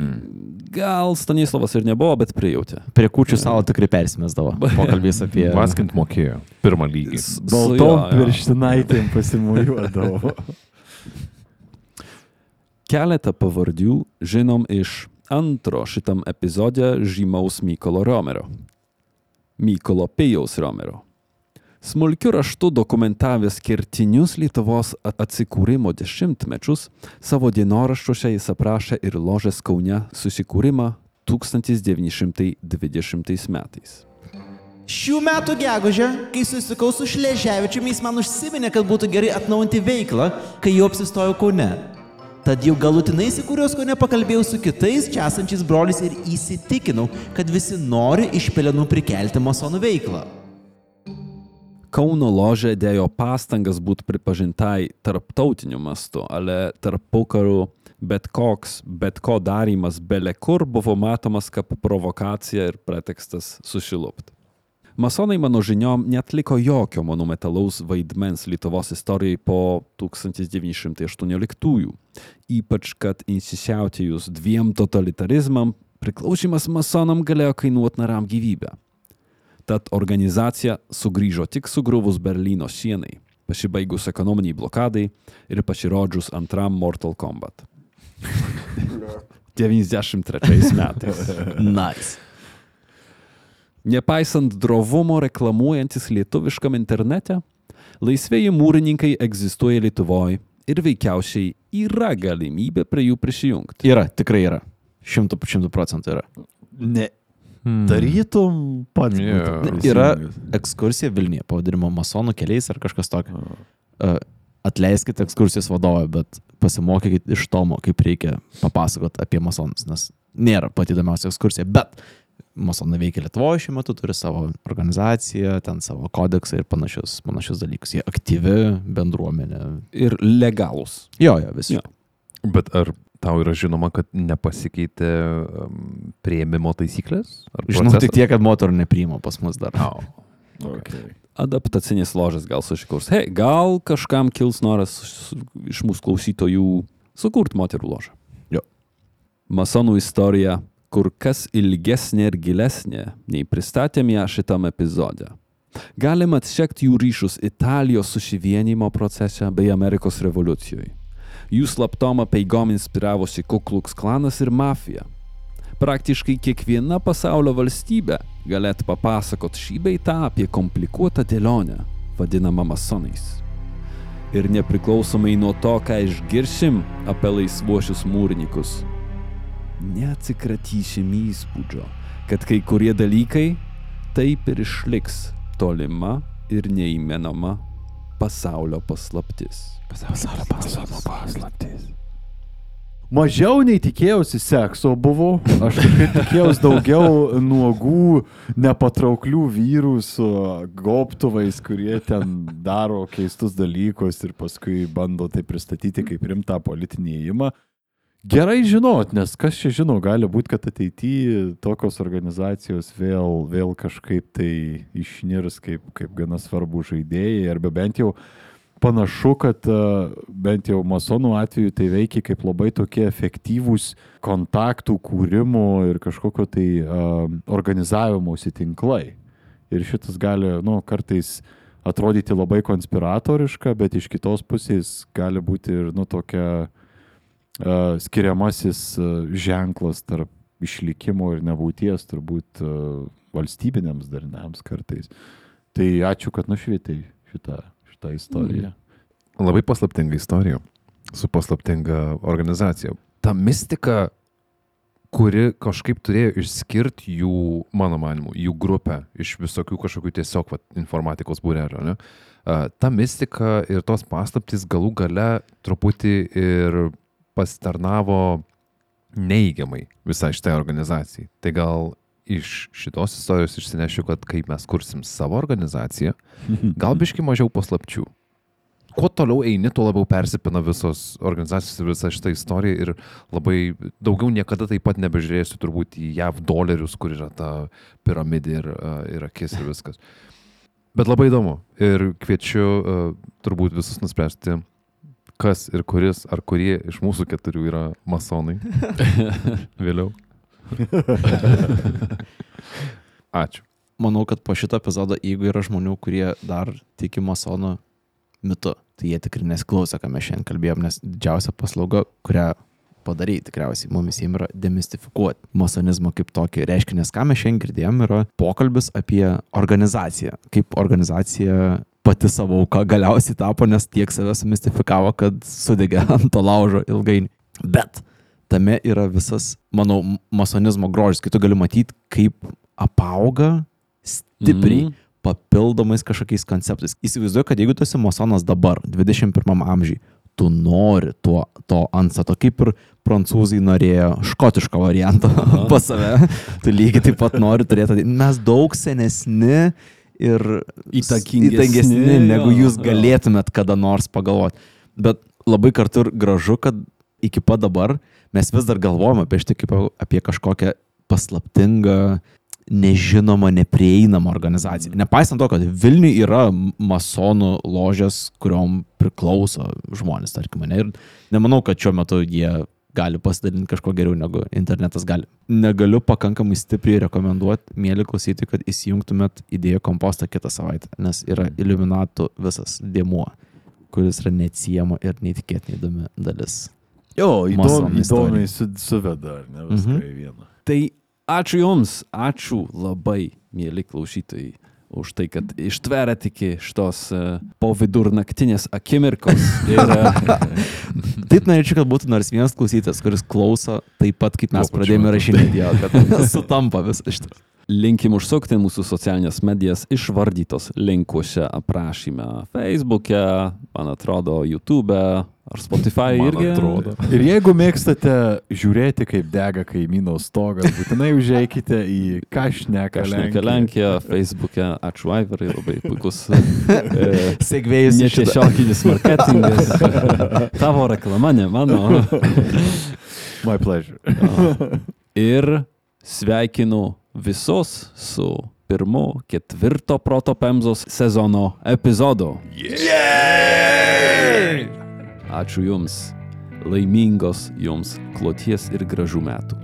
gal Stanislavas ir nebuvo, bet prijautė. Prie kučių savo tikrai persimesdavo. [laughs] Pokalbės apie... Vaskint mokėjo. Pirmą lygį. Baltom pirštinaitėm pasimuliuodavo. Keletą pavardžių žinom iš antro šitam epizode žymaus Mykolo Romerio. Mykolo Pijaus Romerio. Smulkiu raštu dokumentavęs kertinius Lietuvos atsikūrimo dešimtmečius, savo dienoraščiuose jis aprašė ir ložės Kaune susikūrimą 1920 metais. Šių metų gegužę, kai susitikau su Šleževičiumi, jis man užsiminė, kad būtų gerai atnaujinti veiklą, kai jau apsistojau Kaune. Tad jau galutinai įsikūręs Kaune pakalbėjau su kitais čia esančiais broliais ir įsitikinau, kad visi nori iš pelenų prikelti masonų veiklą. Kauno ložė dėjo pastangas būti pripažintai tarptautiniu mastu, ale tarp pokarų bet koks, bet ko darymas bele kur buvo matomas kaip provokacija ir pretekstas sušilupti. Masonai mano žiniom netliko jokio monumentalaus vaidmens Lietuvos istorijai po 1918-ųjų. Ypač, kad įsisiautėjus dviem totalitarizmam, priklausymas masonam galėjo kainuoti naram gyvybę. Tad organizacija sugrįžo tik sugriuvus Berlyno sienai. pasibaigus ekonominiai blokadai ir pasirodžius antram Mortal Kombat. [laughs] 93 metais. Nice. Nepaisant drovumo reklamuojantis lietuviškam internete, laisvėjai mūrininkai egzistuoja Lietuvoje ir veikiausiai yra galimybė prie jų prisijungti. Yra, tikrai yra. Šimtų, šimtų procentų yra. Ne. Darytum pats. Jo. būtum Yra ekskursija Vilniuje, pavadinimo masonų keliais ar kažkas tokio. Uh, atleiskite ekskursijos vadovą, bet pasimokykit iš Tomo, kaip reikia papasakot apie masonus, nes nėra pati įdomiausia ekskursija, bet masonai veikia Lietuvoje šiuo metu, turi savo organizaciją, ten savo kodeksą ir panašius, panašius dalykus. Jie aktyvi bendruomenė. Ir legalūs. Jo, jo, visi. Jo. Bet ar tau yra žinoma, kad nepasikeitė prieimimo taisyklės? Žinau tik tiek, kad moterų nepriima pas mus dar. Au. Okay. Adaptacinės ložės gal susikurs. Hei, gal kažkam kils noras iš mūsų klausytojų sukurti moterų ložą. Jo. Masonų istorija kur kas ilgesnė ir gilesnė, nei pristatėm ją šitam epizode. Galima atsekti jų ryšius Italijos susivienimo procese bei Amerikos revoliucijoje. Jų slaptom apeigom inspiravosi Kuklux klanas ir mafija. Praktiškai kiekviena pasaulio valstybė galėtų papasakot šį bei tą apie komplikuotą dėlionę, vadinamą masonais. Ir nepriklausomai nuo to, ką išgiršim apie laisvuosius mūrininkus, neatsikratysim įspūdžio, kad kai kurie dalykai taip ir išliks tolima ir neįmenama pasaulio paslaptis. Pasaulio paslaptis. Mažiau nei tikėjausi sekso buvo, aš tikėjausi daugiau nuogų, nepatrauklių vyrų su gobtuvais, kurie ten daro keistus dalykus ir paskui bando tai pristatyti kaip rimtą politinį įėjimą. Gerai žinot, nes kas čia žino, gali būti, kad ateityje tokios organizacijos vėl, vėl kažkaip tai išnirs kaip, kaip gana svarbų žaidėjai, arba bent jau panašu, kad e, bent jau masonų atveju tai veikia kaip labai tokie efektyvūs kontaktų kūrimo ir kažkokio tai uh, organizavimosi tinklai. Ir šitas gali, nu, kartais atrodyti labai konspiratoriška, bet iš kitos pusės gali būti ir, nu, tokia skiriamasis uh, ženklas tarp išlikimo ir nebūties turbūt uh, valstybinėms dariniams kartais. Tai ačiū, kad nušvietai šitą, šitą istoriją. Labai paslaptinga istorija su paslaptinga organizacija. Ta mistika, kuri kažkaip turėjo išskirti jų, mano manimu, jų grupę iš visokių kažkokių tiesiog vat, informatikos būrelio. Ne? Ta mistika ir tos paslaptys galų gale truputį ir pasitarnavo neigiamai visai šitai organizacijai. Tai gal iš šitos istorijos išsinešiu, kad kai mes kursim savo organizaciją, [laughs] gal biški mažiau paslapčių kuo toliau eini, tuo labiau persipina visos organizacijos ir visa šita istorija ir labai daugiau niekada taip pat nebežiūrėsiu turbūt į JAV dolerius, kur yra ta piramidė ir, a, ir akis ir viskas. Bet labai įdomu ir kviečiu a, turbūt visus nuspręsti, kas ir kuris ar kurie iš mūsų keturių yra masonai. [laughs] Vėliau. [laughs] Ačiū. Manau, kad po šito epizodo, jeigu yra žmonių, kurie dar tiki masonų mitu, tai jie tikrai nesiklauso, ką mes šiandien kalbėjom, nes didžiausia paslauga, kurią padaryti tikriausiai mums visiems yra demistifikuoti masonizmą kaip tokį reiškinį, nes ką mes šiandien girdėjom, yra pokalbis apie organizaciją, kaip organizacija pati savo auka galiausiai tapo, nes tiek save sumistifikavo, kad sudegė [laughs] ant to laužo ilgainiui. Bet tame yra visas, manau, masonizmo grožis, kai tu gali matyti, kaip apauga stipriai Mhm. papildomais kažkokiais konceptais. Įsivaizduoju, kad jeigu tu esi masonas dabar, 21 amžiai, tu nori tuo, to antstato, kaip ir prancūzai norėjo škotiško varianto [laughs] pas save, tu lygiai taip pat nori turėti. Mes daug senesni ir Įtakingesni, negu jo, jūs jo. galėtumėt kada nors pagalvoti. Bet labai kartu ir gražu, kad iki pat dabar mes vis dar galvojame apie šitą kaip apie kažkokią paslaptingą, nežinomą, neprieinamą organizaciją. Nepaisant to, kad Vilniui yra masonų ložės, kuriuom priklauso žmonės, tarkim, ne? ir nemanau, kad šiuo metu jie gali pasidalinti kažko geriau negu internetas gali. Negaliu pakankamai stipriai rekomenduoti, mėly klausyti, kad įsijungtumėt idėjų kompostą kitą savaitę, nes yra iliuminatų visas dėmuo, kuris yra neatsiejama ir neįtikėtinai įdomi dalis. Jo, istorija. įdomiai su, suveda, ar ne, viską Mhm. į vieną. Tai ačiū Jums, ačiū labai, mėly klausytojai, už tai, kad ištverėt iki šitos uh, po vidurnaktinės akimirkos. [laughs] Ir, uh, [laughs] Taip norėčiau, kad būtų nors vienas klausytas, kuris klauso taip pat, kaip mes pradėjome rašinėti, jo, kad [laughs] sutampa visą šitą. Linkim užsukti mūsų socialinės medijas išvardytos linkuose aprašyme. Facebook'e, man atrodo, YouTube'e ar Spotify Man irgi. atrodo. Ir jeigu mėgstate žiūrėti, kaip dega kaimyno stogas, būtinai užeikite į Kažneką Kažneka Lenkija, Facebook'e, ačiū Aivarai, labai puikus. [laughs] e, Segvėjus. Netiesioginis marketingas. [laughs] Tavo reklama, ne mano. My pleasure. Ir sveikinu visus su pirmu ketvirto proto pemzos sezono epizodu. Ačiū Jums. Laimingos Jums kloties ir gražių metų.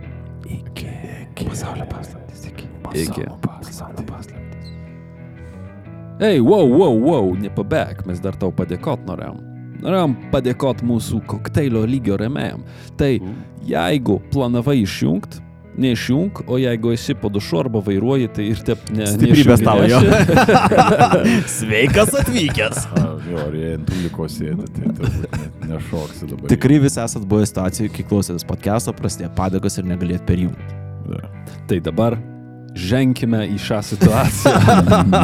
Iki. iki. Pasaulio paslaptis. Iki. Pasaulio paslaptis. Ei, wow, wow, wow, nepabėg, mes dar tau padėkot norėjom. Norėjom padėkot mūsų kokteilio lygio remėjam. Tai jeigu planavai išjungt, neišjung, o jeigu esi po dušu arba vairuoji, tai ir taip ne. Stiprybės tau, jo. [laughs] Sveikas atvykęs. Jo, ar jie ant tuliko sėdi, tai turbūt nešoksi dabar. Tikrai visi esat buvę situacijų, kai klausėtės podcast'o, prasidėjo padėkos ir negalėt perjungti. Tai dabar ženkime į šią situaciją.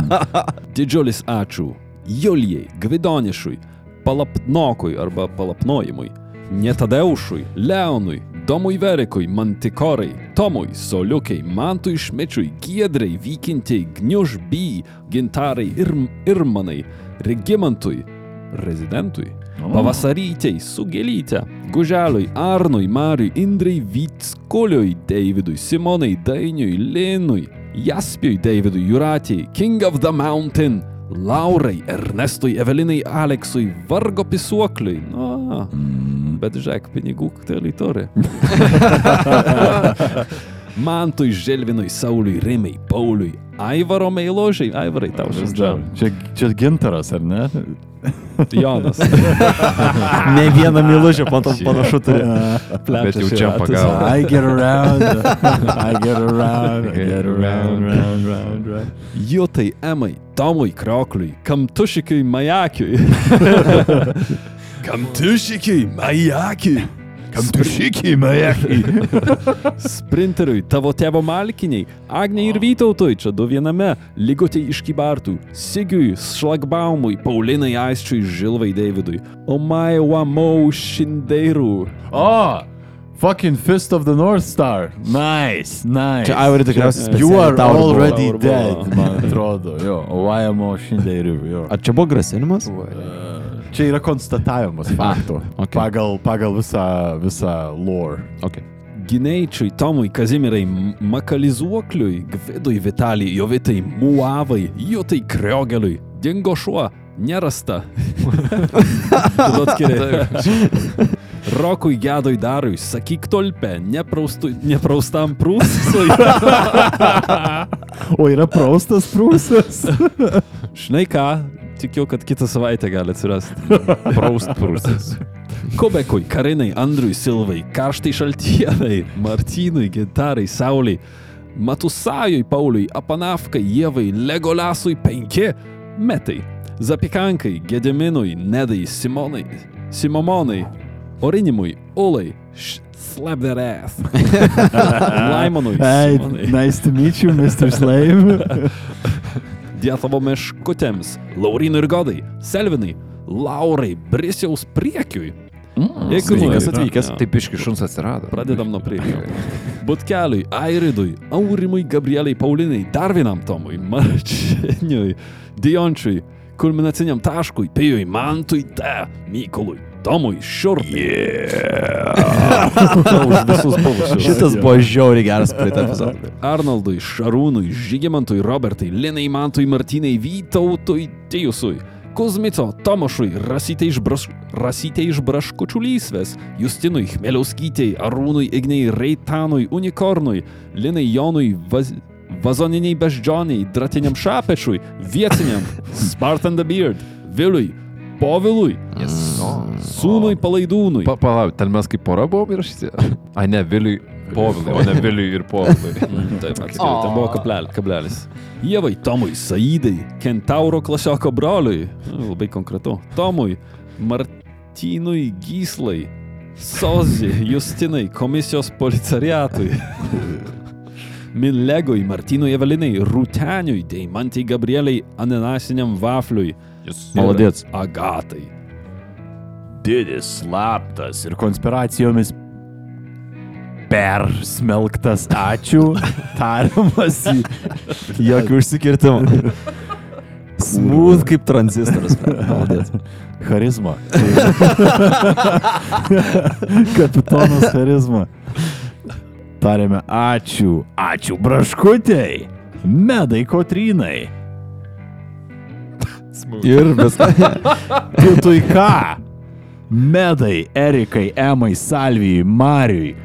[laughs] Didžiulis ačiū Julijai, Gvidonišui, Palapnokui arba Palapnojimui, Netadeušui, Leonui, Domui Verikui, Mantikorai, Tomui, Soliukiai, Mantui Šmečiui, Giedrai, Vykintiai, Gniužby, Gintarai ir Irmanai, Regimantui, Rezidentui, Pavasarytei, Sugelytė, Guželiui, Arnui, Mariui, Indrai, Vytskuliui, Davidui, Simonai, Dainiui, Linui, Jaspiui, Davidui, Juratijai, King of the Mountain, Laurai, Ernestui, Evelinai, Aleksui, Vargo pisuokliui. Na, bet žiūrėk, pinigų koktelį turi. [laughs] Mantui, Želvinui, Sauliui, Rimai, Pauliui, Aivaro Meiložiai, Aivarai, tau šis džem. Čia, čia gintaras, ar ne? Jonas. [laughs] Ne vieną mylužę panašu turi. Bet jau čia pagavo. I get around, I get around, I get around, round, round, round. Jutai, Emai, Tomui, Kriokliui, Kamtušikiui, Majakiui. [laughs] Kamtušikiui, Majakiui. Kamtušikiai, majakai. [laughs] Sprinteriui, tavo tėvo malkiniai, Agniai ir Vytautui, čia du viename, Ligutei iš Kybartų, Sigiui, Šlagbaumui, Paulinai Aisčiui, Žilvai Davidui, Omai Wamau Šindeirų. Oh, fucking Fist of the North Star. Nice, nice. Čia Aivarai tikriausiai You specialiai are tau buvo. already Tau buvo. dead, man atrodo. Jo, o YMO šiandien jo. Ar čia buvo grasinimas? Čia yra konstatavimas faktų. okay. Pagal, pagal visą, visą lore. Okay. Gineičiui, Tomui, Kazimirai, Makalizuokliui, Gvidui, Vitalijai, Jovitai, Muavai, Jutai, Kriogeliui, dingo šuo, nerasta. [laughs] Rokui, Gedui, Darui, sakyk tolpe, nepraustui, nepraustam prūsui. [laughs] O yra praustas prūsas. Žinai ką, tikiu, kad kitą savaitę gali atsirasti. [laughs] Praust prūsis. Kobekui, Karinai, Andriui, Silvai, Karštai Šaltienai, Martynui, Gintarai, Sauliai, Matusajui, Pauliui, Apanafkai, Jėvai, Legolasui, penki metai, Zapikankai, Gediminui, Nedai, Simonai, Simomonai, Orinimui, Ulai, Slap that ass. [laughs] Laimonui, Hey, nice to meet you, Mr. Slave. [laughs] Dietavo meškutėms, Laurinui ir Godai, Selvinai, Laurai, Brisiaus priekiui. Jeigu Sveikas atvykęs. Jo. Taip iš šuns atsirado. Pradedam nuo priekio. [laughs] Butkeliui, Airidui, Aurimui, Gabrieliai, Paulinai, dar vienam Tomui, Marčiniui, Diončiui, kulminaciniam taškui, Pijui, Mantui, Te, Mykolui, Tomui, Šiurpiui. Yeah. [laughs] Už visus buvusius. Šitas buvo žiauriai geras praeitą epizodą. Arnoldui, Šarūnui, Žygimantui, Robertai, Linai, Mantui, Martynai, Vytautui, Tijusui, Kuzmico, Tomašui, Rasytė iš, braš... Rasytė iš Braškučių lysvės, Justinui, Chmeliauskytei, Arūnui, Ignei, Reitanui, Unikornui, Linai Jonui, Vaz... Vazoniniai beždžioniai, Dratiniam Šapečui, Vietiniam, Spartan the Beard, Viliui, Povilui, Sūnui Palaidūnui. Pa, palauk, ten mes kaip pora buvom įrašyti? [laughs] A, ne, Viliui, Povilui, o ne Viliui ir Povilui. [laughs] Mm, Taip, atskiriau, ten buvo kablel- kablelis. Ievai, Tomui, Saidai, Kentauro klasioko broliui, nu, labai konkretu, Tomui, Martynui, Gyslai, Sozi, Justinai, komisijos policariatui. [laughs] Milegui, Martynui Evelinai, Rūteniui, Deimantai Gabrieliai, Ananasiniam Vafliui. Maladėts. ir Agatai. Didis, slaptas ir konspiracijomis persmelktas. Ačiū. [laughs] Tariamas. Jokių užsikirtimų. Smooth kaip tranzistoras. Maladėts. Charizma. [laughs] Kapitonas charizma. Tarėme ačiū. Ačiū braškutėjai. Medai kotrynai. Ir viskas. [laughs] Kitui ką? Medai, Erikai, Emai, Salvijai, Mariui,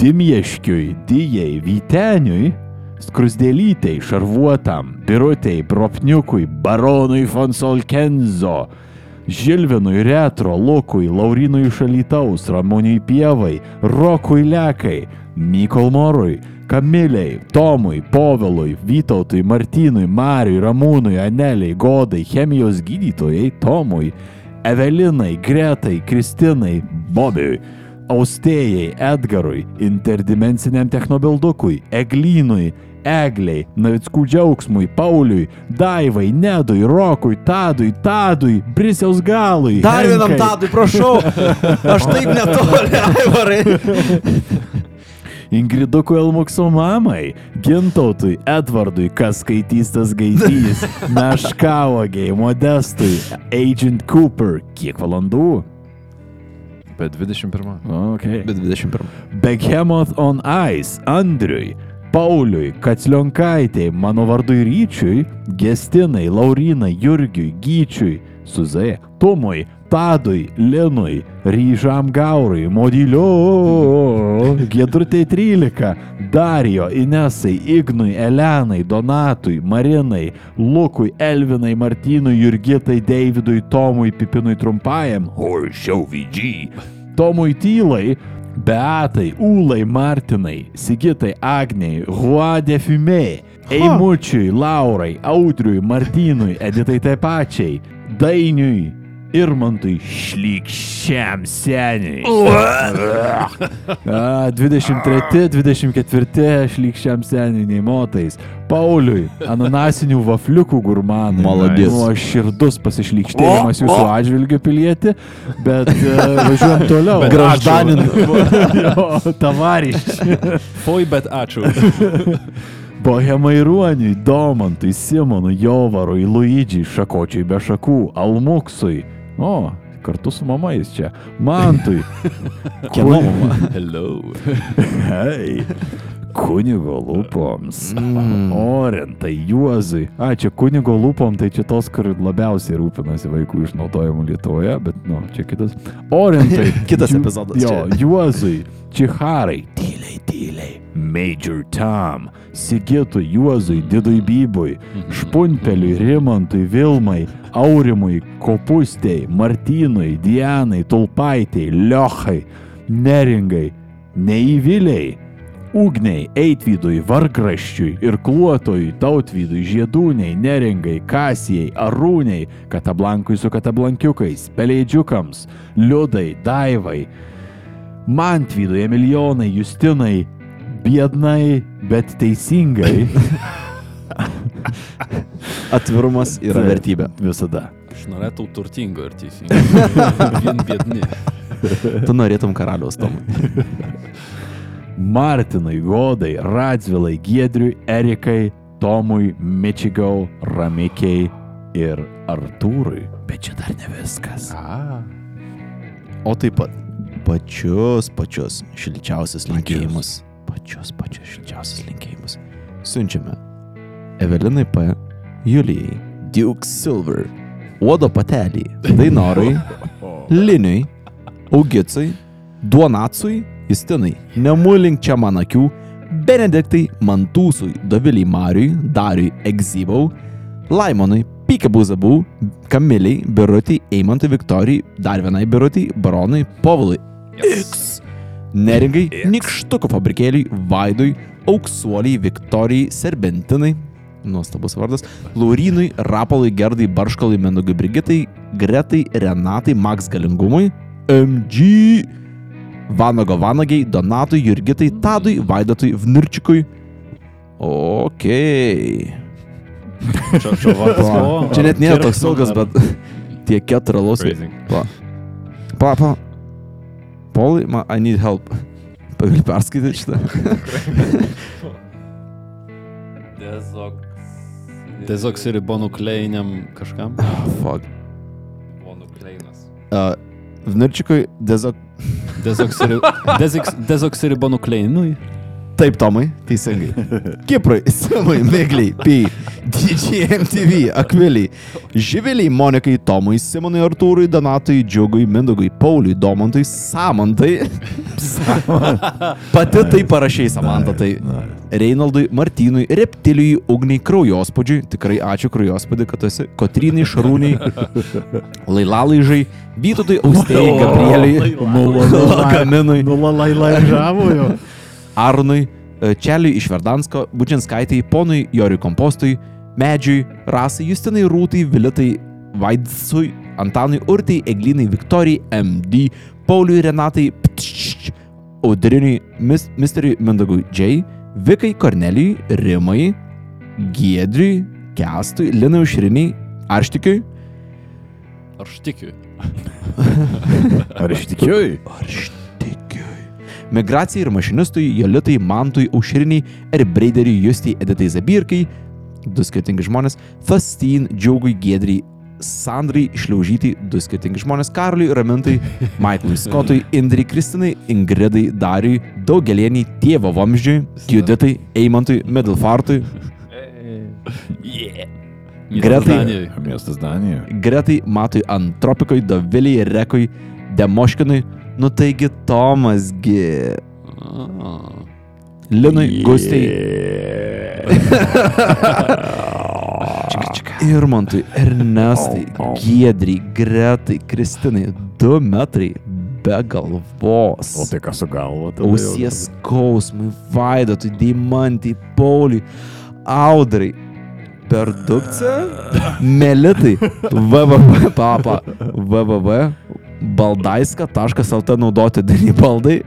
Dimieškiui, Dijai, Vyteniui, Skrusdėlytei, Šarvuotam, Birutei, Propniukui, Baronui Fonsolkenzo, Žilvinui, Retro, Lukui, Laurinui Šalytaus, Ramoniui Pievai, Rokui Lekai, Mykolmorui, Kamiliai, Tomui, Povilui, Vytautui, Martynui, Mariui, Ramūnui, Aneliai, Godai, chemijos gydytojai, Tomui, Evelinai, Gretai, Kristinai, Bobiui, Austėjai, Edgarui, interdimensiniam technobildukui, Eglynui, Egliai, Navickų džiaugsmui, Pauliui, Daivai, Nedui, Rokui, Tadui, Tadui, Brisiaus galui. Dar vienam Henkai, tadui, prašau. [laughs] Aš taip netoli, Aivarai. Ingridukui Elmukso mamai, Gintautui, Edvardui, kas skaitys tas gaidys, [laughs] Meškavogiai, Modestui, Agent Cooper, kiek valandų? Bet 21. Okay. Bet 21. Behemoth on Ice, Andriui, Pauliui, Kaclionkaitei, mano vardui Ryčiui, Gestinai, Laurinai, Jurgiui, Gyčiui, Suzai, Tomui, Tadui, Linui, Ryžam Gaurui, Modiliu, Gedrutei 13, Darijo, Inesai, Ignui, Elenai, Donatui, Marinai, Lukui, Elvinai, Martynui, Jurgitai, Davidui, Tomui, Pipinui Trumpajam, Horšiau VG, Tomui Tylai, Beatai, Ūlai, Martinai, Sigitai, Agniai, Huadė Fime, Eimučiui, Laurai, Audriui, Martynui, Editai taip pačiai, Dainiui, Irmantui, Šlykščiam seniai. A, 23, 24, Šlykščiam seniai, nei motais. Pauliui, ananasinių vafliukų gurmanai. Maladės. Nu, širdus pasišlykštėjimas jūsų atžvilgiu pilieti, bet uh, važiuojam toliau. Graždanin. [laughs] jo, tavariščiai. Foj, bet ačiū. Bohemai Ruoniui, Domantui, Simonui, Jovarui, Luidžiai, Šakočiui be šakų, Almuksui. O, kartu su mamais čia. Mantui. [laughs] Kieno mama? Hello. [laughs] Hei. [laughs] Kunigo lūpoms. Mm. [laughs] Orentai, Juozui. A, čia kunigo lūpom, tai čia tos, kur labiausiai rūpinasi vaikų išnaudojimu Lietuvoje, bet, nu, čia kitas. Orentai. [laughs] Kitas Ju- epizodas Jo, čia. Juozui, Čiharai. Tyliai, tyliai. Major Tom. Sigitui, Juozui, Didui Bybui. Špunpeliui, Rimantui, Vilmai. Aurimui, Kopustei, Martynui, Dianai, Tulpaitei, Liochai, Neringai, Neįviliai. Ugniai, Eitvydui, Vargraščiui, Irkluotojui, Tautvydui, Žiedūniai, Neringai, Kasijai, Arūniai, Katablankui su Katablankiukais, Peleidžiukams, Liudai, Daivai, Mantvydui, Emilijonai, Justinai, Biednai, bet teisingai. [laughs] Atvirumas yra vertybė. Visada. Aš norėtų turtingo ir teisingo. [laughs] Vien biedni. Tu norėtum karaliaus tomui. [laughs] Martinai, Godai, Radzvilai, Giedriui, Erikai, Tomui, Mičigau, Ramikiai ir Artūrui. Bet čia dar ne viskas. O taip pat pačius, pačius šilčiausius linkėjimus. Pačius, pačius šilčiausius linkėjimus. Siunčiame Evelinai P. Julijai, Duke Silver, Uodo patelį, Dainorai, [laughs] Liniui, Augicai, Duonacui, Justinai, Nemulink čia man akių, Benediktai, Mantūsui, Doviliai Mariui, Dariui Egzybau, Laimonui, Pikabuzabų, Kamiliai, Birutį, Eimantui Viktorijai, dar vienai Birutį, Baronui, Povilui, X, Neringai, Nikštuko fabrikėliui, Vaidui, Auksuoliai, Viktorijai, Serbentinai, nuostabus vardas, Laurinui, Rapolui, Gerdai, Barškalui, Menugui, Brigitai, Gretai, Renatai, Max Galingumui, MG, Vanago Vanagiai, Donatui, Jurgitai, Tadui, Vaidatui, Vnirčikui. Ok. [laughs] Čia net nėra toks ilgas, bet [laughs] tie keturi lausai. Pa. Pa, pa. Polai, ma, I need help. [laughs] Pagali perskaityti šitą. Dezoksiribonukleiniam kažkam. Fuck. Uh, Vnirčikui, dezok... Dezoksiri... Deziks... [laughs] Dezoksiribonukleinui. Taip, Tomai, teisingai. [laughs] Kiprui, Simui, Migliai, P, DJMTV, Akviliai, Živiliai, Monikai, Tomui, Simonui, Artūrui, Donatui, Džiugui, Mindugui, Pauliui, Domantui, Samantai. [laughs] Pati tai parašiai, Samanta, tai Reinaldui, Martynui, Reptilijui, Ugniai, Kraujospūdžiui, tikrai ačiū Kraujospūdį, kad esi, Kotrynai, Šarūniai, Lailalaižai, [laughs] Vytutui, Austėjai, Gabrieliui, Lagaminui. Nulalaižavo Arnui, e, Čeliui iš Verdansko, Budžinskaitai, ponui Joriui Kompostui, Medžiui, Rasai, Justinai Rūtai, Vilitai, Vaidsui, Antanui Urtai, Eglinai Viktorijai, MD, Pauliui Renatai, Ptšč, Audriniui, mis, Misteriui Mindagui J, Vikai Kornelijui, Rimai, Giedriui, Kestui, Linai Užriniai, Arštikiui, Ar aš tikiu? Ar iš tikiuoju? Arštikiui. Migracijai ir mašinistui, Jolitai, Mantui, Aušriniai ir Breideriui Justai Editai Zabirkai, du skirtingi žmonės, Fastin, Džiaugui, Gedriai, Sandrai, Šliaužyti, du skirtingi žmonės, Karoliui, Ramintai, [laughs] Michaelui Scottui, Indrai, Kristinai, Ingridai, Dariui, Daugelieniai, Tėvo Vamzdžiui, Juditai, Eimantui, Middelfartui, Gretai, Danijoj. Miestas Danijoje. Gretai, Matui, Antropikui, Doviliai, Rekui, Demoškinui, nu taigi Tomasgi. Linui, Gustai, [laughs] Irmantui, Ernestai, Giedriai, Gretai, Kristinai, 2 metrai be galvos. O tai ką su galva? Ausies skausmui, Vaidatui, Deimantai, Pauliui, Audrai. Perdukcija, [laughs] Melitai, www, papa, www, baldaiska.lt naudoti didį baldai.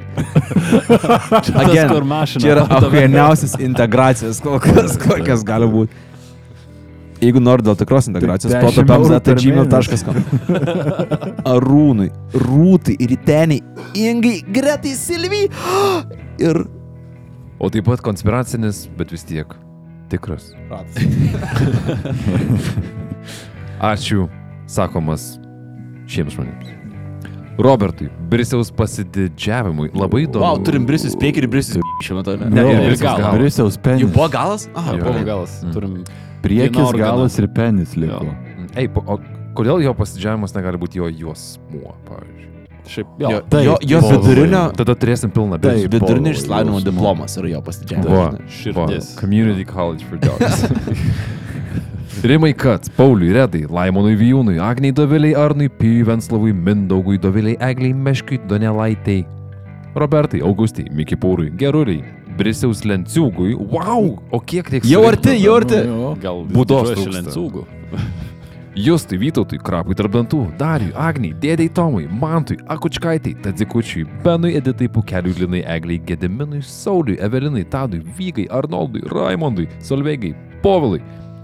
Again, kur mašina Čia yra rodo. apvieniausias integracijas, kol kas, kokias gali būti. Jeigu nori dėl tikros integracijos, Tik 10 eurų per protopemza.gmail.com Arūnui, Rūtai, Ryteniai, Ingai, Gretai, Silvijai ir O taip pat konspiracinis, bet vis tiek tikras. [laughs] Ačiū, sakomas šiems žmonėms. Robertui, Brisiaus pasididžiavimui labai įdomu. Wow, turim brisis priekį ir brisis šiuo metu. Ne, Jo, ir Brisiaus gal. galas. Brisiaus penis. buvo galas? Aha, Jo. Buvo galas. Mm. Turim. Priekis, galas ir penis liko. Jo. Ei, po- o kodėl jo pasididžiavimas negali būti jo juosmuo, pavyzdžiui? Šiaip, Jo, jo. Taip, jo, jo vidurinio, Tada turėsim pilną Taip. bėdų. vidurinio išsilavinimo diplomas yra jo pasididžiavimas. Širdis. Community College for Dogs. [laughs] Rimai Kats, Pauliui Redai, Laimonui Vijūnui, Agniai Doviliai Arnui, Pijui Venslavui, Mindaugui Doviliai Egliai Meškiui Donelaitai, Robertai, Augustai, Miki Pūrui, Geruliai, Brisiaus Lenciūgui, wow, o kiek reikia Jau arti, jau arti. Gal Būdos. Lenciūgų. Justui Vytautui, Krapui tarp dantų, Dariui, Agniai, Dėdei Tomui, Mantui, Akučkaitai, Tadzikučiui, Benui, Editai, Pukeliui, Linai, Egliai, Gediminui, Sauliui, Evelinai, Tadui, Vygai, Arnoldui, Raimondui, Solveigai, Povilai,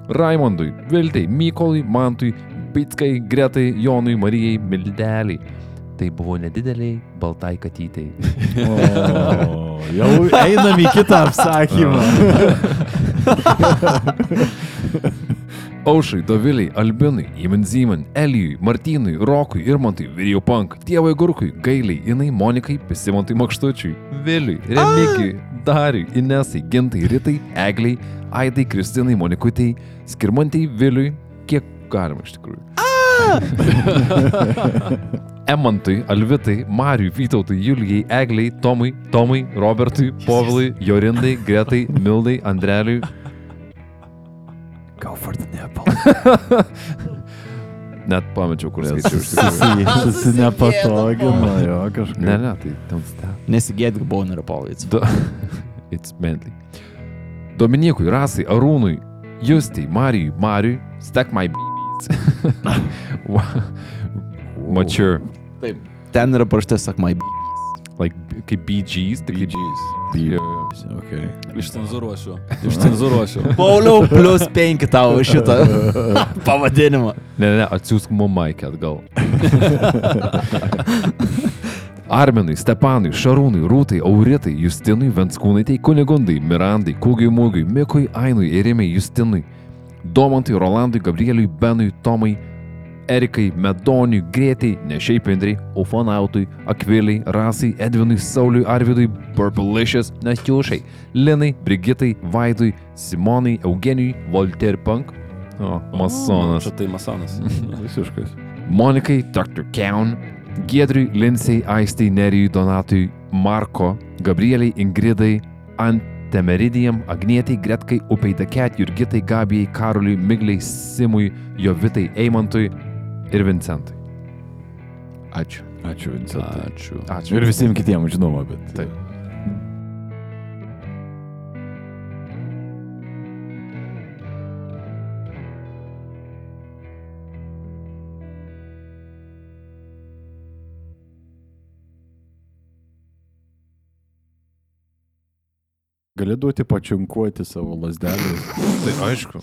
Raimondui, Viltai, Mykolui, Mantui, Pitskai, Gretai, Jonui, Marijai, Mildeliai. Tai buvo nedideliai baltai katytai. [laughs] O, jau [laughs] einam į kitą apsakymą. [laughs] Aušai, Doviliai, Albinui, Imanzyman, Elijui, Martynui, Rokui, Irmantui, Virijo Pank, Dievui Gurkui, Gailiai, Inai, Monikai, Pisimantui Makštučiui, Viliui, Remigiui, Dariui, Inesai, Gintai, Ritai, Egliai, Aidai, Kristinai, Monikutai, Skirmantai, Viliui, kiek galima iš tikrųjų. [laughs] Emantui, Alvitai, Mariui, Vytautai, Julijai, Egliai, Tomui, Tomui, Robertui, Povilui, Jorindai, [laughs] Gretai, Mildai, Andreliui. Go for the nipple. [laughs] Net pamečiau, kur skaičiau susinepatogino jo kažkaip. Ne, ne, tai ten ste. Nesigėdk Bonerio. Do... It's Bentley. Dominikui, Rasai, Arūnui, Justai, Marijui, Mariui, Stack My Babies. [laughs] Mature. Taip. Ten yra parašytas, sak, my b. Like, kaip BGs, kaip BGs. Jo, Okay. Išcenzuruosiu. [laughs] Išcenzuruosiu. Pauliau, plus 5 tau už šitą [laughs] pavadinimą. Ne, ne, ne, atsiųsk mum Mike atgal. Arminui, Stepanui, Šarūnui, Rūtai, Auritai, Justinui, Venskūnaitai, Kunigundai, Mirandai, Kūgiui Mūgiui, Mikui, Ainui, Irimai, Justinui, Domantui, Rolandui, Gabrieliui, Benui, Tomai, Erikai, Medoniui, Grėtai, ne šiaip Indrai, Ufonautui, Akviliai, Rasai, Edvinui, Sauliui, Arvidui, Purplicious, Natiušai, Linai, Brigitai, Vaidui, Simonai, Eugenijui, Voltaire Punk, o, Masonas, Čia tai masonas. Visiškas. Monikai, Dr. Keun, Giedriui, Linsei, Aistai, Nerijui, Donatui, Marko, Gabrieliai, Ingridai, Antemeridijam, Agnietai, Gretkai, Upei Daket, Jurgitai, Gabijai, Karoliui, Migliai, Simui, Jovitai, Eimantui ir Vincentui. Ačiū. Ačiū, Vincentai. Ačiū. Ačiū. Ir visiems kitiems, žinoma, bet. Taip. Gali duoti pačiunkuoti savo lasdelį. Tai aišku.